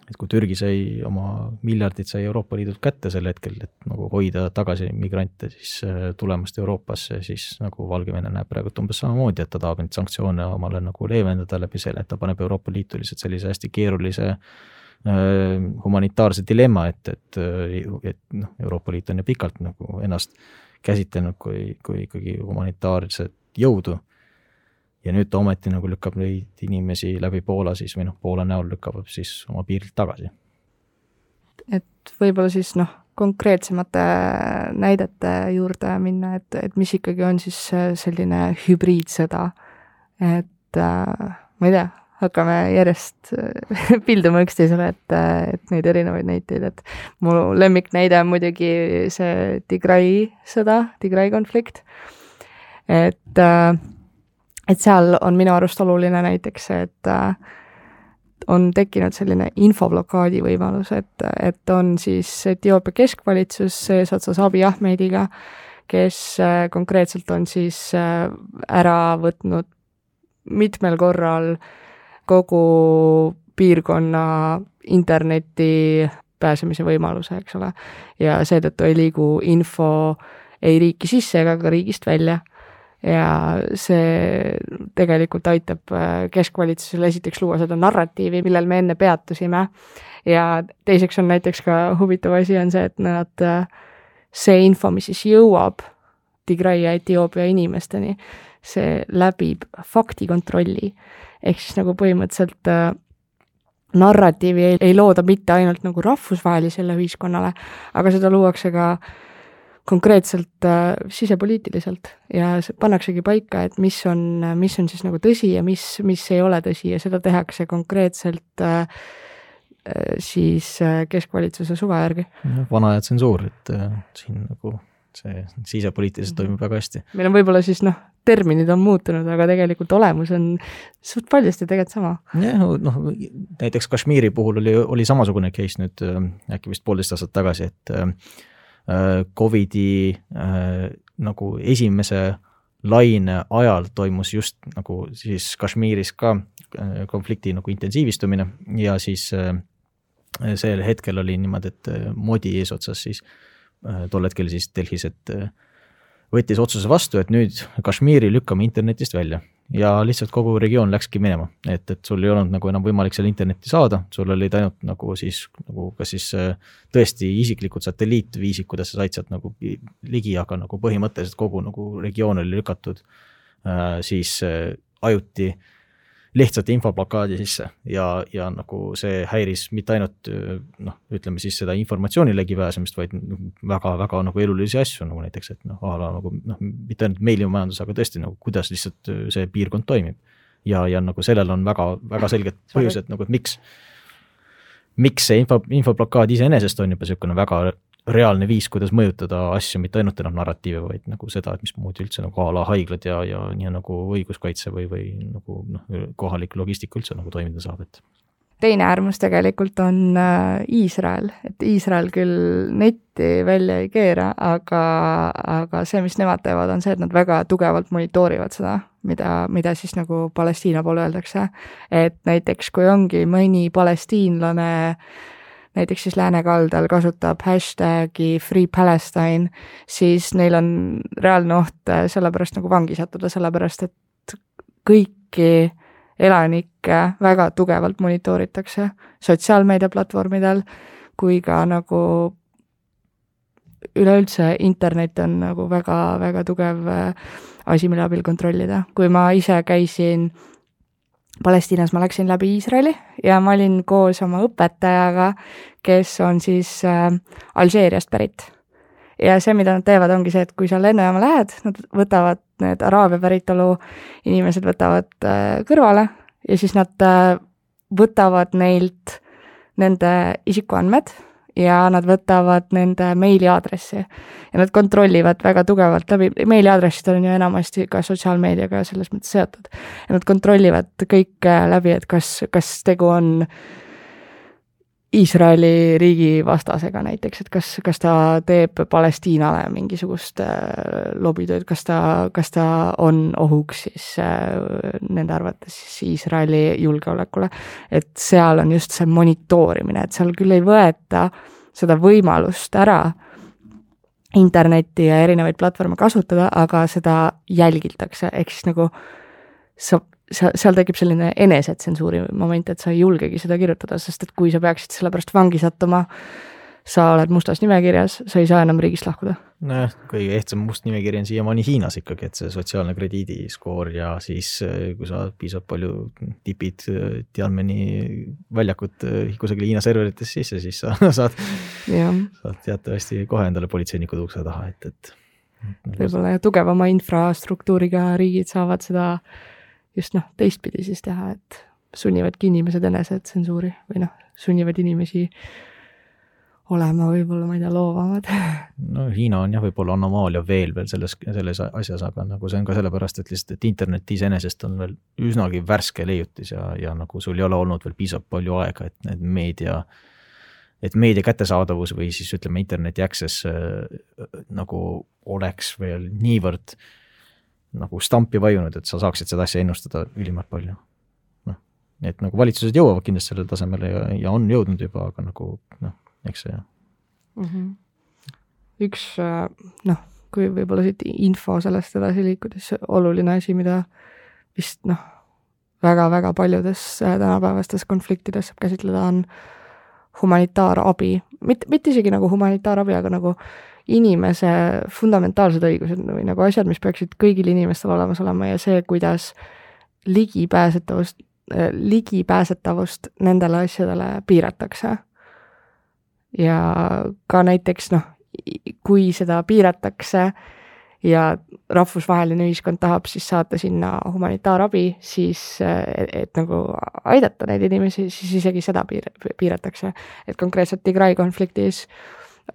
et kui Türgi sai oma miljardid, sai Euroopa Liidult kätte sel hetkel, et nagu hoida tagasi migrante siis äh, tulemast Euroopasse, siis nagu Valgevene näeb praegu umbes samamoodi, et ta tahab neid sanktsioone omale nagu leevendada läbi selle, et ta paneb Euroopa Liitu lihtsalt sellise hästi keerulise humanitaarse dilemma, et, et, et noh, Euroopa Liit on ju pikalt nagu ennast käsitlenud kui, kui ikkagi humanitaarset jõudu ja nüüd ta ometi nagu lükkab neid inimesi läbi Poola siis või noh, Poola näol lükkab siis oma piirilt tagasi. et võib-olla siis noh, konkreetsemate näidete juurde minna, et, et mis ikkagi on siis selline hübriidsõda, et äh, ma ei tea, hakkame järjest pilduma üksteisele, et, et neid erinevaid näiteid, et mu lemmiknäide on muidugi see Tigray sõda, Tigray konflikt, et äh, et seal on minu arust oluline näiteks see, et äh, on tekkinud selline infoblokaadi võimalus, et, et on siis Etioopia keskvalitsus eesotsas Abiy Ahmediga, kes äh, konkreetselt on siis äh, ära võtnud mitmel korral kogu piirkonna interneti pääsemise võimaluse, eks ole. ja seetõttu ei liigu info ei riiki sisse ega ka riigist välja ja see tegelikult aitab äh, keskvalitsusel esiteks luua seda narratiivi, millel me enne peatusime, ja teiseks on näiteks ka huvitav asi on see, et nad, äh, see info, mis siis jõuab Tigray ja Etioopia inimesteni, see läbib faktikontrolli. Ehk siis nagu põhimõtteliselt äh, narratiivi ei, ei looda mitte ainult nagu rahvusvahelisele ühiskonnale, aga seda luuakse ka konkreetselt äh, sisepoliitiliselt ja pannaksegi paika, et mis on, mis on siis nagu tõsi ja mis, mis ei ole tõsi ja seda tehakse konkreetselt äh, äh siis äh, keskvalitsuse suve järgi. vana aja tsensuur, et äh, siin nagu see sisepoliitiliselt toimub väga hästi. meil on võib-olla siis noh, terminid on muutunud, aga tegelikult olemus on suht paljusti tegelikult sama. jah, noh näiteks Kashmiri puhul oli, oli samasugune case nüüd äh, äkki vist poolteist aastat tagasi, et äh, Äh, Covidi äh, nagu esimese laine ajal toimus just nagu siis Kashmiris ka äh, konflikti nagu intensiivistumine ja siis sel hetkel oli niimoodi, et Modi eesotsas siis tol hetkel siis Delhis, et võttis otsuse vastu, et nüüd Kashmiri lükkame internetist välja. Ja lihtsalt kogu regioon läkski minema, et, et sul ei olnud nagu enam võimalik seal internetti saada, sul olid ainult nagu siis nagu kas siis äh, tõesti isiklikud satelliitviisid, kuidas sa said sealt nagu ligi, aga nagu põhimõtteliselt kogu nagu regioon oli lükatud äh, siis äh, ajuti äh, lihtsalt infoblokaadi sisse ja, ja nagu see häiris mitte ainult noh, ütleme siis seda informatsiooni ligipääsemist, vaid väga-väga nagu elulisi asju, nagu näiteks, et noh, a la nagu noh, mitte ainult meilimajandus, aga tõesti nagu kuidas lihtsalt see piirkond toimib. ja, ja nagu sellel on väga, väga selged põhjused nagu, et miks, miks see info, infoblokaad iseenesest on juba niisugune väga reaalne viis, kuidas mõjutada asju, mitte ainult enam narratiive, vaid nagu seda, et mismoodi üldse nagu a la haiglad ja, ja nii nagu õiguskaitse või, või nagu noh, kohalik logistika üldse nagu toimida saab, et teine äärmus tegelikult on äh, Iisrael, et Iisrael küll netti välja ei keera, aga, aga see, mis nemad teevad, on see, et nad väga tugevalt monitoorivad seda, mida, mida siis nagu Palestiina poole öeldakse. et näiteks, kui ongi mõni palestiinlane äh, näiteks siis läänekaldal kasutab hashtag'i Free Palestine, siis neil on reaalne oht äh, sellepärast nagu vangi sattuda, sellepärast et kõiki elanikke väga tugevalt monitooritakse sotsiaalmeediaplatvormidel kui ka nagu üleüldse internet on nagu väga-väga tugev äh, asi, mille abil kontrollida. kui ma ise käisin Palestiinas ma läksin läbi Iisraeli ja ma olin koos oma õpetajaga, kes on siis äh, Alžeeriast pärit. ja see, mida nad teevad, ongi see, et kui sa lennujaama lähed, nad võtavad, need Araabia päritolu inimesed võtavad äh, kõrvale ja siis nad äh, võtavad neilt nende isikuandmed ja nad võtavad nende meiliaadressi ja nad kontrollivad väga tugevalt läbi, meiliaadressid on ju enamasti ka sotsiaalmeediaga selles mõttes seotud. ja nad kontrollivad kõike läbi, et kas, kas tegu on Iisraeli riigi vastasega näiteks, et kas, kas ta teeb Palestiinale mingisugust äh, lobitööd, kas ta, kas ta on ohuks siis äh, nende arvates siis Iisraeli julgeolekule. et seal on just see monitoorimine, et seal küll ei võeta seda võimalust ära internetti ja erinevaid platvorme kasutada, aga seda jälgitakse, ehk siis nagu sa seal, seal tekib selline enesetsensuuri moment, et sa ei julgegi seda kirjutada, sest et kui sa peaksid selle pärast vangi sattuma, sa oled mustas nimekirjas, sa ei saa enam riigist lahkuda. nojah, kõige ehtsam must nimekiri on siiamaani Hiinas ikkagi, et see sotsiaalne krediidiskoor ja siis, kui sa piisavalt palju tipid Tianmeni väljakut kusagil Hiina serverites sisse, siis sa saad, saad teatavasti kohe endale politseinikud ukse taha, et, et võib-olla tugevama infrastruktuuriga riigid saavad seda just noh, teistpidi siis teha, et sunnivadki inimesed enesetsensuuri või noh, sunnivad inimesi olema võib-olla, ma ei tea, loovamad. no Hiina on jah, võib-olla anomaalia veel veel selles, selles asjas, aga nagu see on ka sellepärast, et lihtsalt, et internet iseenesest on veel üsnagi värske leiutis ja, ja nagu sul ei ole olnud veel piisavalt palju aega, et need meedia, et meedia kättesaadavus või siis ütleme, interneti access äh, nagu oleks veel niivõrd nagu stampi vajunud, et sa saaksid seda asja ennustada ülimalt palju. noh, et nagu valitsused jõuavad kindlasti sellele tasemele ja, ja on jõudnud juba, aga nagu noh eks see mm. -hmm. üks äh, noh, kui võib-olla siit info sellest edasi liikudes, oluline asi, mida vist noh, väga-väga paljudes äh, tänapäevastes konfliktides saab käsitleda, on humanitaarabi, mitte, mitte isegi nagu humanitaarabi, aga nagu inimese fundamentaalsed õigused või nagu asjad, mis peaksid kõigil inimestel olemas olema ja see, kuidas ligipääsetavust, äh, ligipääsetavust nendele asjadele piiratakse. Ja ka näiteks noh, kui seda piiratakse ja rahvusvaheline ühiskond tahab siis saata sinna humanitaarabi, siis et, et nagu aidata neid inimesi, siis isegi seda piir-, piiratakse. et konkreetselt Tigray konfliktis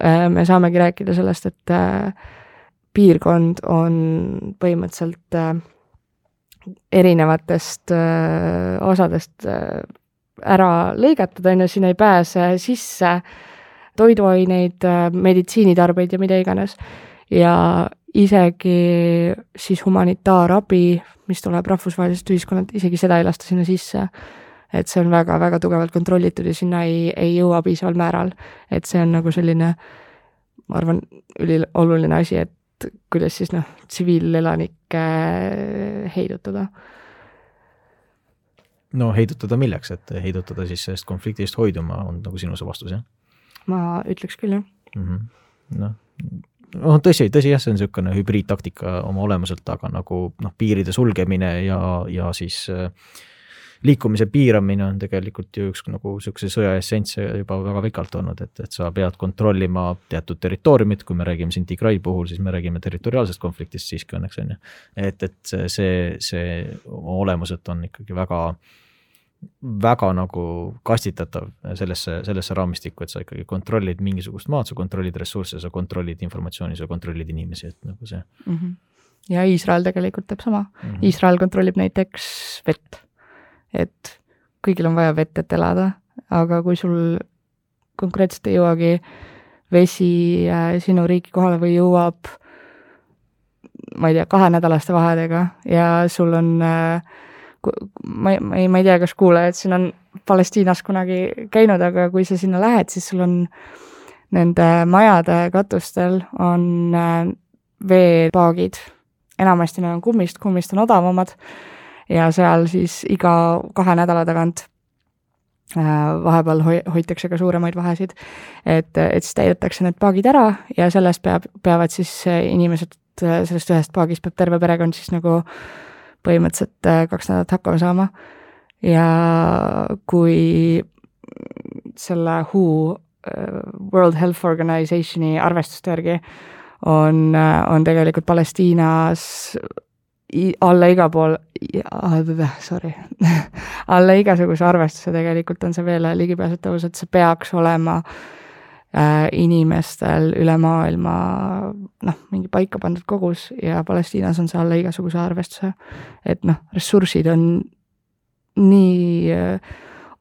äh, me saamegi rääkida sellest, et äh, piirkond on põhimõtteliselt erinevatest osadest ära lõigatud, on ju, sinna ei pääse sisse toiduaineid, meditsiinitarbeid ja mida iganes. ja isegi siis humanitaarabi, mis tuleb rahvusvahelisest ühiskonnalt, isegi seda ei lasta sinna sisse. et see on väga-väga tugevalt kontrollitud ja sinna ei, ei jõua piisaval määral. et see on nagu selline, ma arvan, ülioluline asi, et kuidas siis noh, tsiviilelanikke heidutada no heidutada milleks, et heidutada siis sellest konfliktist hoiduma, on nagu sinu see vastus, jah? ma ütleks küll, jah mm -hmm.. noh, noh tõsi, tõsi jah, see on niisugune hübriidtaktika oma olemuselt, aga nagu noh, piiride sulgemine ja, ja siis äh, liikumise piiramine on tegelikult ju üks nagu niisuguse sõja essentse juba väga pikalt olnud, et, et sa pead kontrollima teatud territooriumit, kui me räägime siin Tigray puhul, siis me räägime territoriaalsest konfliktist siiski õnneks on ju. et, et see, see oma olemuselt on ikkagi väga äh, väga nagu kastitatav sellesse, sellesse raamistikku, et sa ikkagi kontrollid mingisugust maad, sa kontrollid ressursse, sa kontrollid informatsiooni, sa kontrollid inimesi, et nagu see mm. -hmm. ja Iisrael tegelikult teeb sama mm. -hmm. Iisrael kontrollib näiteks vett. et kõigil on vaja vett, et elada, aga kui sul konkreetselt ei jõuagi vesi äh, sinu riiki kohale või jõuab ma ei tea, kahenädalaste vahedega ja sul on äh, ma ei, ma ei, ma ei tea, kas kuulajad siin on Palestiinas kunagi käinud, aga kui sa sinna lähed, siis sul on nende majade katustel on äh, veepaagid. enamasti need on kummist, kummist on odavamad ja seal siis iga kahe nädala tagant äh, vahepeal hoi-, hoitakse ka suuremaid vahesid, et, et siis täidetakse need paagid ära ja sellest peab, peavad siis inimesed, sellest ühest paagist peab terve perekond siis nagu äh, põhimõtteliselt äh, kaks nädalat hakkama saama. Ja kui selle WHO äh, World Health Organizationi arvestuste järgi on, äh, on tegelikult Palestiinas alla iga pool, sorry alla igasuguse arvestuse tegelikult on see veel ligipääsetavus, et see peaks olema Äh, inimestel üle maailma noh, mingi paika pandud kogus ja Palestiinas on see alla igasuguse arvestuse. et noh, ressursid on nii äh,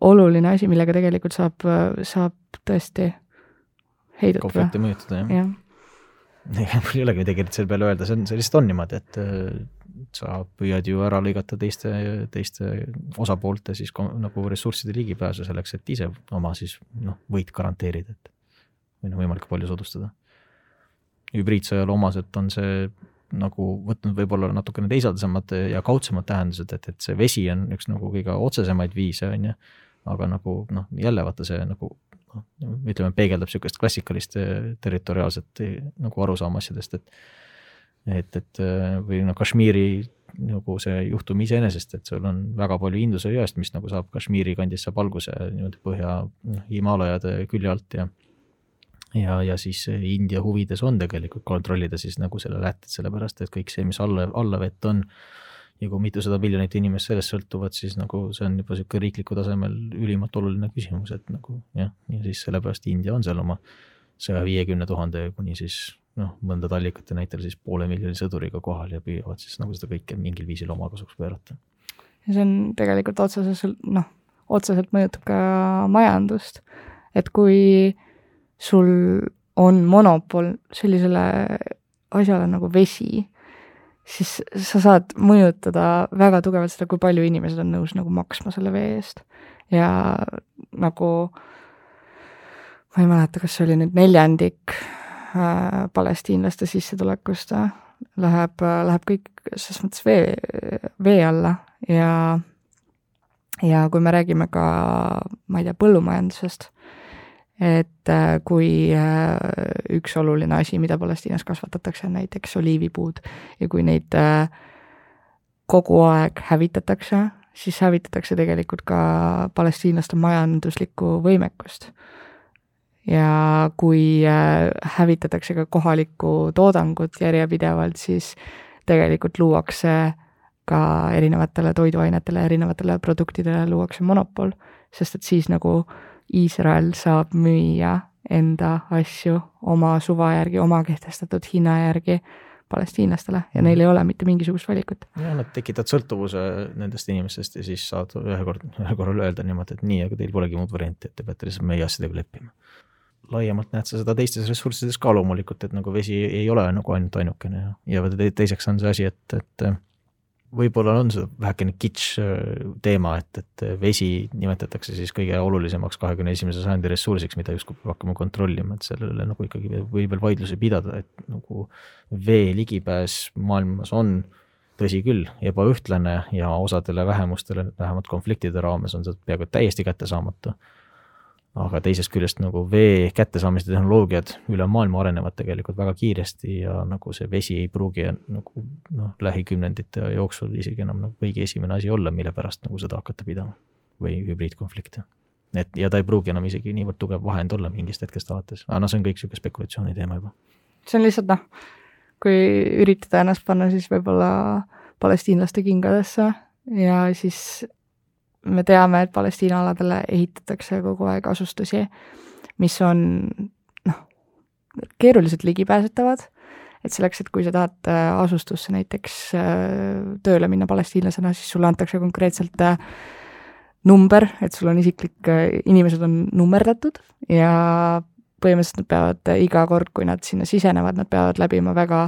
oluline asi, millega tegelikult saab, saab tõesti heidutada. konflikti mõjutada, jah ja. ega mul ei olegi midagi selle peale öelda, see on, see lihtsalt on niimoodi, et äh, sa püüad ju ära lõigata teiste, teiste osapoolte siis nagu ressursside ligipääsu selleks, et ise oma siis noh, võit garanteerida, et või noh, võimalikult palju soodustada. hübriidsõjale omaselt on see nagu võtnud võib-olla natukene teisaldasemad ja kaudsemad tähendused, et, et see vesi on üks nagu kõige otsesemaid viise, on ju, aga nagu noh, jälle vaata see nagu noh, ütleme, peegeldab niisugust klassikalist territoriaalset nagu arusaama asjadest, et et, et või noh, Kashmiri nagu see juhtum iseenesest, et sul on väga palju Induse jõest, mis nagu saab Kashmiri kandist saab alguse niimoodi põhja noh, Himaalajade külje alt ja ja, ja siis India huvides on tegelikult kontrollida siis nagu selle lätet, sellepärast et kõik see, mis alla, alla vett on ja kui mitusada miljonit inimest sellest sõltuvad, siis nagu see on juba niisugune riiklikul tasemel ülimalt oluline küsimus, et nagu jah, ja siis sellepärast India on seal oma saja viiekümne tuhande kuni siis noh, mõndade allikate näitel siis poole miljoni sõduriga kohal ja püüavad siis nagu seda kõike mingil viisil omakasuks pöörata. ja see on tegelikult otseselt, noh, otseselt mõjutab ka majandust, et kui sul on monopol sellisele asjale nagu vesi, siis sa saad mõjutada väga tugevalt seda, kui palju inimesed on nõus nagu maksma selle vee eest. ja nagu ma ei mäleta, kas see oli nüüd neljandik Äh, palestiinlaste sissetulekust äh, läheb, äh, läheb kõik selles mõttes vee, vee alla ja ja kui me räägime ka, ma ei tea, põllumajandusest, et kui üks oluline asi, mida Palestiinas kasvatatakse, on näiteks oliivipuud. Ja kui neid kogu aeg hävitatakse, siis hävitatakse tegelikult ka palestiinlaste majanduslikku võimekust. Ja kui äh, hävitatakse ka kohalikku toodangut järjepidevalt, siis tegelikult luuakse ka erinevatele toiduainetele, erinevatele produktidele luuakse monopol, sest et siis nagu Iisrael saab müüa enda asju oma suva järgi, oma kehtestatud hinna järgi palestiinlastele ja neil ei ole mitte mingisugust valikut. ja nad tekitavad sõltuvuse nendest inimestest ja siis saad ühe kord, ühel korral öelda niimoodi, et nii, aga teil polegi muud varianti, et te peate lihtsalt meie asjadega leppima laiemalt näed sa seda teistes ressurssides ka loomulikult, et nagu vesi ei ole nagu ainult ainukene ja, ja teiseks on see asi, et, et võib-olla on see vähekene kitsch äh, teema, et, et vesi nimetatakse siis kõige olulisemaks kahekümne esimese sajandi ressursiks, mida justkui peab hakkama kontrollima, et sellele nagu ikkagi võib veel vaidlusi pidada, et nagu vee ligipääs maailmas on tõsi küll, ebaühtlane ja osadele vähemustele, vähemalt konfliktide raames on see peaaegu täiesti kättesaamatu aga teisest küljest nagu vee kättesaamise tehnoloogiad üle maailma arenevad tegelikult väga kiiresti ja nagu see vesi ei pruugi nagu noh, lähikümnendite jooksul isegi enam nagu kõige esimene asi olla, mille pärast nagu sõda hakata pidama või hübriidkonflikte. et ja ta ei pruugi enam isegi niivõrd tugev vahend olla mingist hetkest alates, aga noh, see on kõik niisugune spekulatsiooni teema juba. see on lihtsalt noh, kui üritada ennast panna siis võib-olla palestiinlaste kingadesse ja siis me teame, et Palestiina aladele ehitatakse kogu aeg asustusi, mis on noh, keeruliselt ligipääsetavad, et selleks, et kui sa tahad äh, asustusse näiteks äh, tööle minna palestiinlasena, siis sulle antakse konkreetselt äh, number, et sul on isiklik, inimesed on nummerdatud ja põhimõtteliselt nad peavad iga kord, kui nad sinna sisenevad, nad peavad läbima väga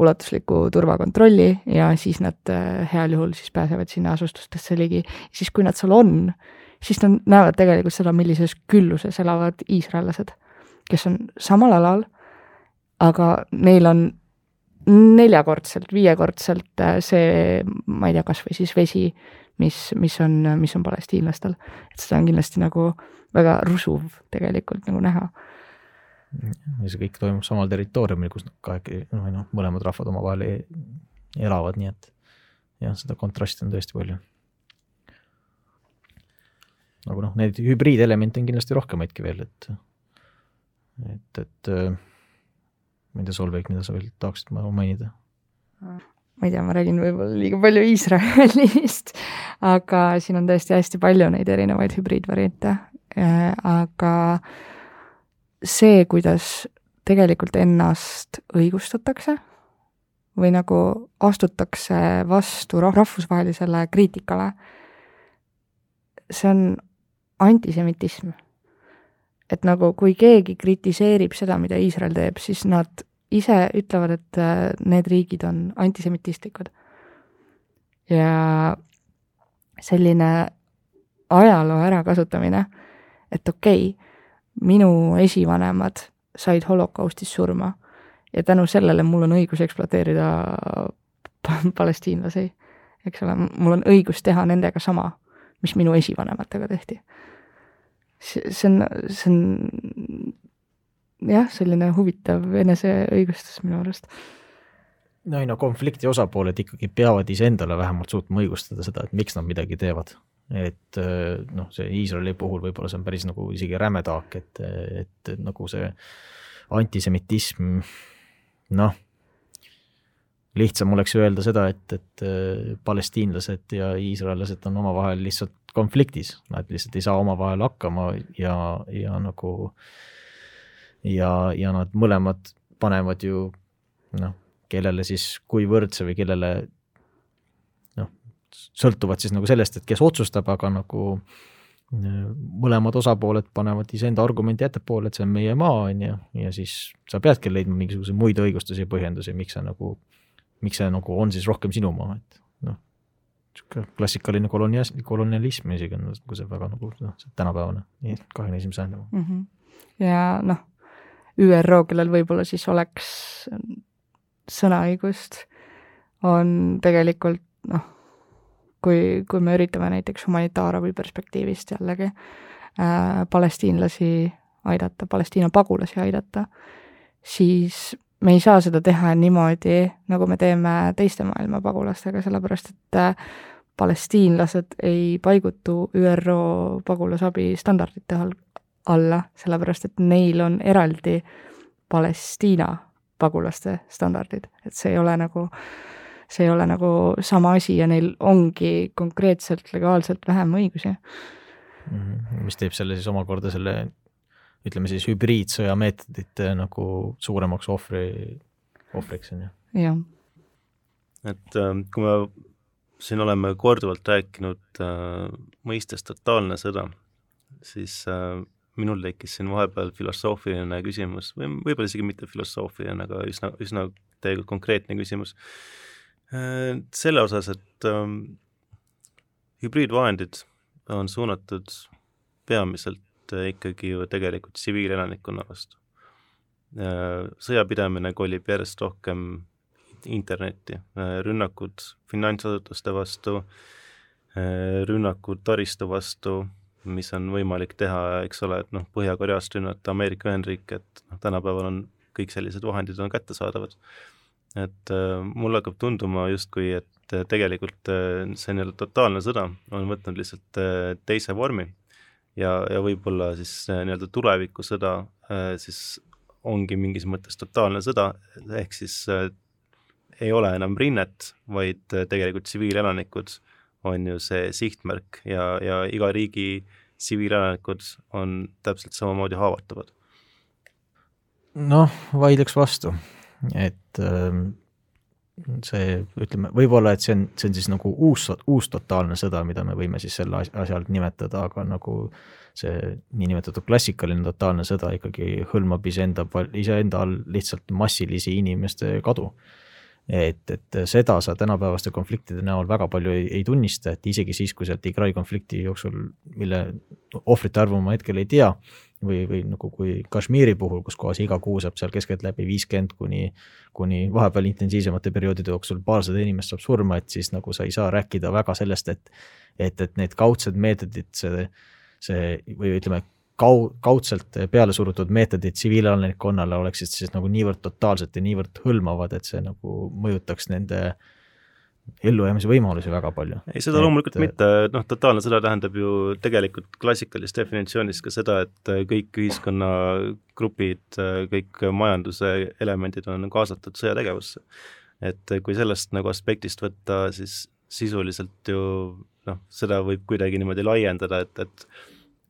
ulatusliku turvakontrolli ja siis nad äh, heal juhul siis pääsevad sinna asustustesse ligi. siis, kui nad seal on, siis nad näevad tegelikult seda, millises külluses elavad iisraellased, kes on samal alal, aga neil on neljakordselt, viiekordselt äh, see, ma ei tea, kas või siis vesi, mis, mis on, mis on palestiinlastel. et seda on kindlasti nagu väga rusuv tegelikult nagu näha ja see kõik toimub samal territooriumil, kus kahekesi, noh, noh, mõlemad rahvad omavahel e-, elavad, nii et jah, seda kontrasti on tõesti palju. aga noh, neid hübriidelemente on kindlasti rohkemaidki veel, et, et, et ma ei tea, Solveig, mida sa veel tahaksid mainida? ma ei tea, ma räägin võib-olla liiga palju Iisraelist, aga siin on tõesti hästi palju neid erinevaid hübriidvariante, aga äh, see, kuidas tegelikult ennast õigustatakse või nagu astutakse vastu rahvusvahelisele kriitikale, see on antisemitism. et nagu kui keegi kritiseerib seda, mida Iisrael teeb, siis nad ise ütlevad, et äh, need riigid on antisemitistlikud. ja selline ajaloo ärakasutamine, et okei okay,, minu esivanemad said holokaustis surma ja tänu sellele mul on õigus ekspluateerida palestiinlasi, eks ole, mul on õigus teha nendega sama, mis minu esivanematega tehti. see, see on, see on jah, selline huvitav eneseõigustus minu arust. no ei no konflikti osapooled ikkagi peavad iseendale vähemalt suutma õigustada seda, et miks nad midagi teevad. Et noh, see Iisraeli puhul võib-olla see on päris nagu isegi räme taak, et, et, nagu see antisemitism, noh, lihtsam oleks öelda seda, et, et palestiinlased ja iisraellased on omavahel lihtsalt konfliktis, nad lihtsalt ei saa omavahel hakkama ja, ja nagu ja, ja nad mõlemad panevad ju noh, kellele siis kui võrdse või kellele sõltuvad siis nagu sellest, et kes otsustab, aga nagu äh, mõlemad osapooled panevad iseenda argumendi ettepoole, et see on meie maa, on ju, ja siis sa peadki leidma mingisuguseid muid õigustusi ja põhjendusi, miks see nagu, miks see nagu on siis rohkem sinu maa, et noh, niisugune klassikaline kolonialism, kolonialism isegi on nagu see väga nagu noh, tänapäevane, kahekümne esimese sajandi mm. -hmm. ja noh, ÜRO, kellel võib-olla siis oleks sõnaõigust, on tegelikult noh, kui, kui me üritame näiteks humanitaarabi perspektiivist jällegi äh, palestiinlasi aidata, Palestiina pagulasi aidata, siis me ei saa seda teha niimoodi, nagu me teeme teiste maailma pagulastega, sellepärast et äh, palestiinlased ei paigutu ÜRO pagulasabi standardite all, alla, sellepärast et neil on eraldi Palestiina pagulaste standardid, et see ei ole nagu, see ei ole nagu sama asi ja neil ongi konkreetselt legaalselt vähem õigusi. -hmm. mis teeb selle siis omakorda selle ütleme siis hübriidsõja meetodite nagu suuremaks ohvri, ohvriks, on ju? jah. et äh, kui me siin oleme korduvalt rääkinud äh, mõistest totaalne sõda, siis äh, minul tekkis siin vahepeal filosoofiline küsimus või võib-olla isegi mitte filosoofiline, aga üsna, üsna tegelikult konkreetne küsimus. Selle osas, et ähm, hübriidvahendid on suunatud peamiselt äh, ikkagi ju tegelikult tsiviilelanikkonna vastu äh,. sõjapidamine kolib järjest rohkem internetti äh,, rünnakud finantsasutuste vastu rünnakud taristu vastu mis on võimalik teha, eks ole, et noh, Põhja-Koreast rünnata Ameerika Ühendriike, et noh, tänapäeval on kõik sellised vahendid on kättesaadavad. Et äh, mulle hakkab tunduma justkui, et äh, tegelikult äh, see nii-öelda totaalne sõda. On võtnud lihtsalt teise vormi. Ja, ja võib-olla siis nii-öelda tulevikusõda siis ongi mingis mõttes totaalne sõda, ehk siis ei ole enam rinnet, vaid tegelikult tsiviilelanikud on ju see sihtmärk ja, ja iga riigi tsiviilelanikud on täpselt samamoodi haavatavad. noh, vaidleks vastu, et ähm, see, ütleme, võib-olla, et see on, see on siis nagu uus, uus totaalne sõda, mida me võime siis selle asja alt nimetada, aga nagu see niinimetatud klassikaline totaalne sõda ikkagi hõlmab iseenda, iseenda all lihtsalt massilisi inimeste kadu et, et seda sa tänapäevaste konfliktide näol väga palju ei, ei tunnista, et isegi siis, kui seal Tigray konflikti jooksul, mille ohvrite arvu ma hetkel ei tea, või, või nagu kui Kashmiri puhul, kus kohas iga kuu saab seal keskeltläbi viiskümmend kuni, kuni vahepeal intensiivsemate perioodide jooksul paarsada inimest saab surma, et siis nagu sa ei saa rääkida väga sellest, et et, et need kaudsed meetodid, see, see või ütleme, kau-, kaudselt peale surutud meetodid tsiviilelanikkonnale oleksid siis nagu niivõrd totaalsed ja niivõrd hõlmavad, et see nagu mõjutaks nende ellujäämise võimalusi väga palju. ei, seda et... loomulikult mitte, noh, totaalne sõda tähendab ju tegelikult klassikalises definitsioonis ka seda, et kõik ühiskonnagrupid, kõik majanduse elemendid on kaasatud sõjategevusse. et kui sellest nagu aspektist võtta, siis sisuliselt ju noh, seda võib kuidagi niimoodi laiendada, et, et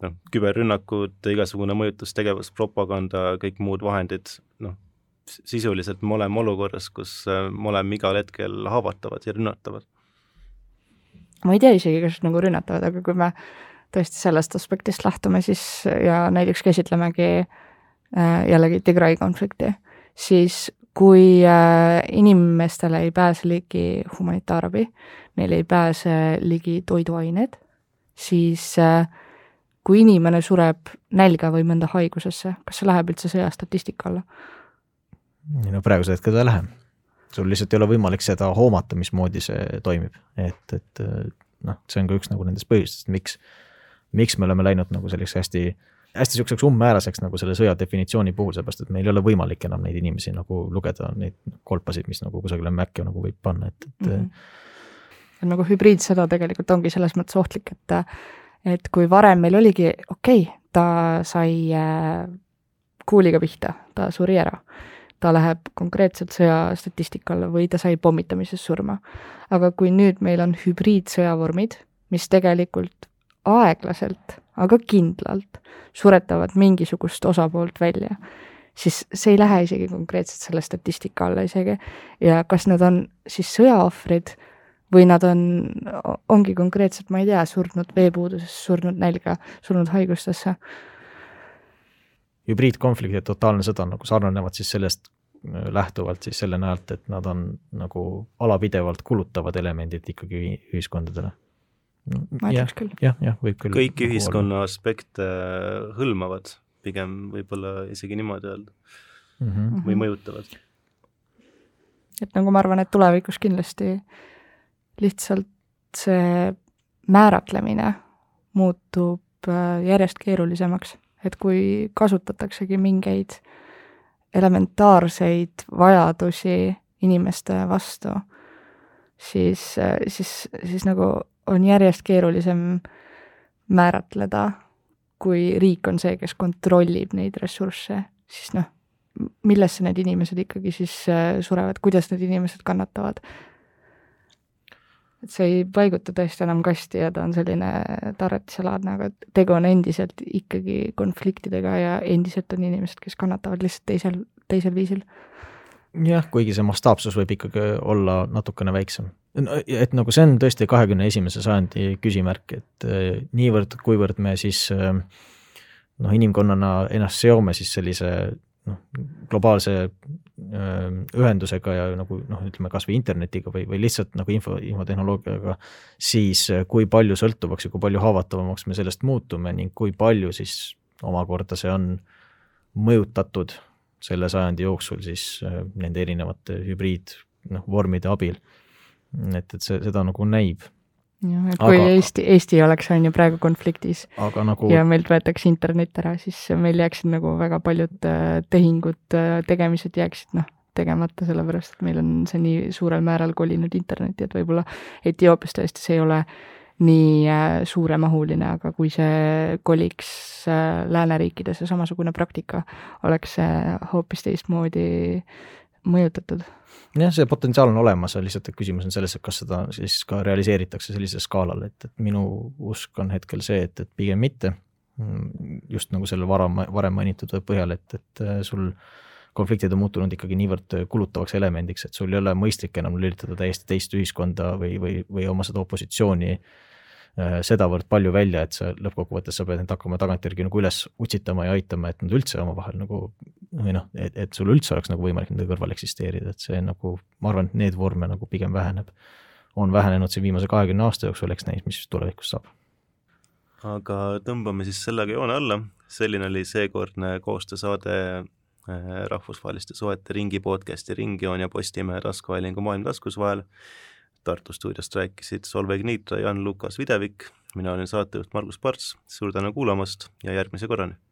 noh, küberrünnakud, igasugune mõjutustegevus, propaganda, kõik muud vahendid, noh, sisuliselt me oleme olukorras, kus äh, me oleme igal hetkel haavatavad ja rünnatavad. ma ei tea isegi, kas nagu rünnatavad, aga kui me tõesti sellest aspektist lähtume, siis ja näiteks käsitlemegi äh, jällegi Tigray konflikti, siis kui äh, inimestele ei pääse ligi humanitaarabi, neile ei pääse ligi toiduained, siis äh, kui inimene sureb nälga või mõnda haigusesse, kas see läheb üldse sõjastatistika alla? no praegusel hetkel ta ei lähe. sul lihtsalt ei ole võimalik seda hoomata, mismoodi see toimib, et, et noh, see on ka üks nagu nendest põhjustest, miks, miks me oleme läinud nagu selliseks hästi, hästi niisuguseks umbmääraseks nagu selle sõja definitsiooni puhul, sellepärast et meil ei ole võimalik enam neid inimesi nagu lugeda, neid kolpasid, mis nagu kusagile mäkke nagu võib panna, et, et mm. -hmm. nagu hübriidsõda tegelikult ongi selles mõttes ohtlik, et et kui varem meil oligi, okei okay,, ta sai äh, kuuliga pihta, ta suri ära ta läheb konkreetselt sõjastatistika alla või ta sai pommitamises surma. aga kui nüüd meil on hübriidsõjavormid, mis tegelikult aeglaselt, aga kindlalt suretavad mingisugust osapoolt välja, siis see ei lähe isegi konkreetselt selle statistika alla isegi. ja kas nad on siis sõjaohvrid või nad on, ongi konkreetselt, ma ei tea, surnud veepuudusesse, surnud nälga, surnud haigustesse hübriidkonflikt ja totaalne sõda nagu sarnanevad siis sellest äh, lähtuvalt siis selle näolt, et nad on nagu alapidevalt kulutavad elemendid ikkagi ühiskondadele. ma ütleks küll. jah, jah, võib küll. kõiki nagu ühiskonna aspekte hõlmavad, pigem võib-olla isegi niimoodi öelda mm -hmm. või mõjutavad. et nagu ma arvan, et tulevikus kindlasti lihtsalt see määratlemine muutub äh, järjest keerulisemaks. Et kui kasutataksegi mingeid elementaarseid vajadusi inimeste vastu, siis, siis, siis nagu on järjest keerulisem määratleda, kui riik on see, kes kontrollib neid ressursse, siis noh, millesse need inimesed ikkagi siis äh, surevad, kuidas need inimesed kannatavad et see ei paiguta tõesti enam kasti ja ta on selline tarretiselaadne, aga tegu on endiselt ikkagi konfliktidega ja endiselt on inimesed, kes kannatavad lihtsalt teisel, teisel viisil. jah, kuigi see mastaapsus võib ikkagi olla natukene väiksem. et nagu see on tõesti kahekümne esimese sajandi küsimärk, et eh, niivõrd, kuivõrd me siis eh, noh, inimkonnana ennast seome siis sellise noh, globaalse ühendusega ja nagu noh, ütleme kas või internetiga või, või lihtsalt nagu info, infotehnoloogiaga, siis kui palju sõltuvaks ja kui palju haavatavamaks me sellest muutume ning kui palju siis omakorda see on mõjutatud selle sajandi jooksul siis nende erinevate hübriid noh, vormide abil. et, et see, seda nagu näib jah, et kui aga, Eesti, Eesti oleks, on ju, praegu konfliktis aga nagu ja meilt võetakse internet ära, siis meil jääksid nagu väga paljud äh, tehingud, äh, tegemised jääksid noh, tegemata, sellepärast et meil on see nii suurel määral kolinud internetti, et võib-olla Etioopias tõesti see ei ole nii äh, suuremahuline, aga kui see koliks lääneriikidesse, samasugune praktika, oleks see hoopis teistmoodi mõjutatud jah, see potentsiaal on olemas, lihtsalt küsimus on selles, et kas seda siis ka realiseeritakse sellisel skaalal, et, et minu usk on hetkel see, et, et pigem mitte. just nagu selle varem, varem mainitud põhjal, et, et äh, sul konfliktid on muutunud ikkagi niivõrd kulutavaks elemendiks, et sul ei ole mõistlik enam lülitada täiesti teist ühiskonda või, või, või oma seda opositsiooni äh, sedavõrd palju välja, et sa lõppkokkuvõttes sa pead neid hakkama tagantjärgi nagu üles utsitama ja aitama, et nad üldse omavahel nagu või noh, et, et sul üldse oleks nagu võimalik nende kõrval eksisteerida, et see nagu, ma arvan, et need vorme nagu pigem väheneb. on vähenenud siin viimase kahekümne aasta jooksul, eks näis, mis tulevikus saab. aga tõmbame siis sellega joone alla, selline oli seekordne koostöösaade äh, rahvusvaheliste suhete ringi podcasti Ringjoon ja Postimehe taskuhäälingu Maailm taskus vahel Tartu stuudiost rääkisid Solveig Niitra ja Jan-Lukas Videvik, mina olin saatejuht Margus Parts, suur tänu kuulamast ja järgmise korrani!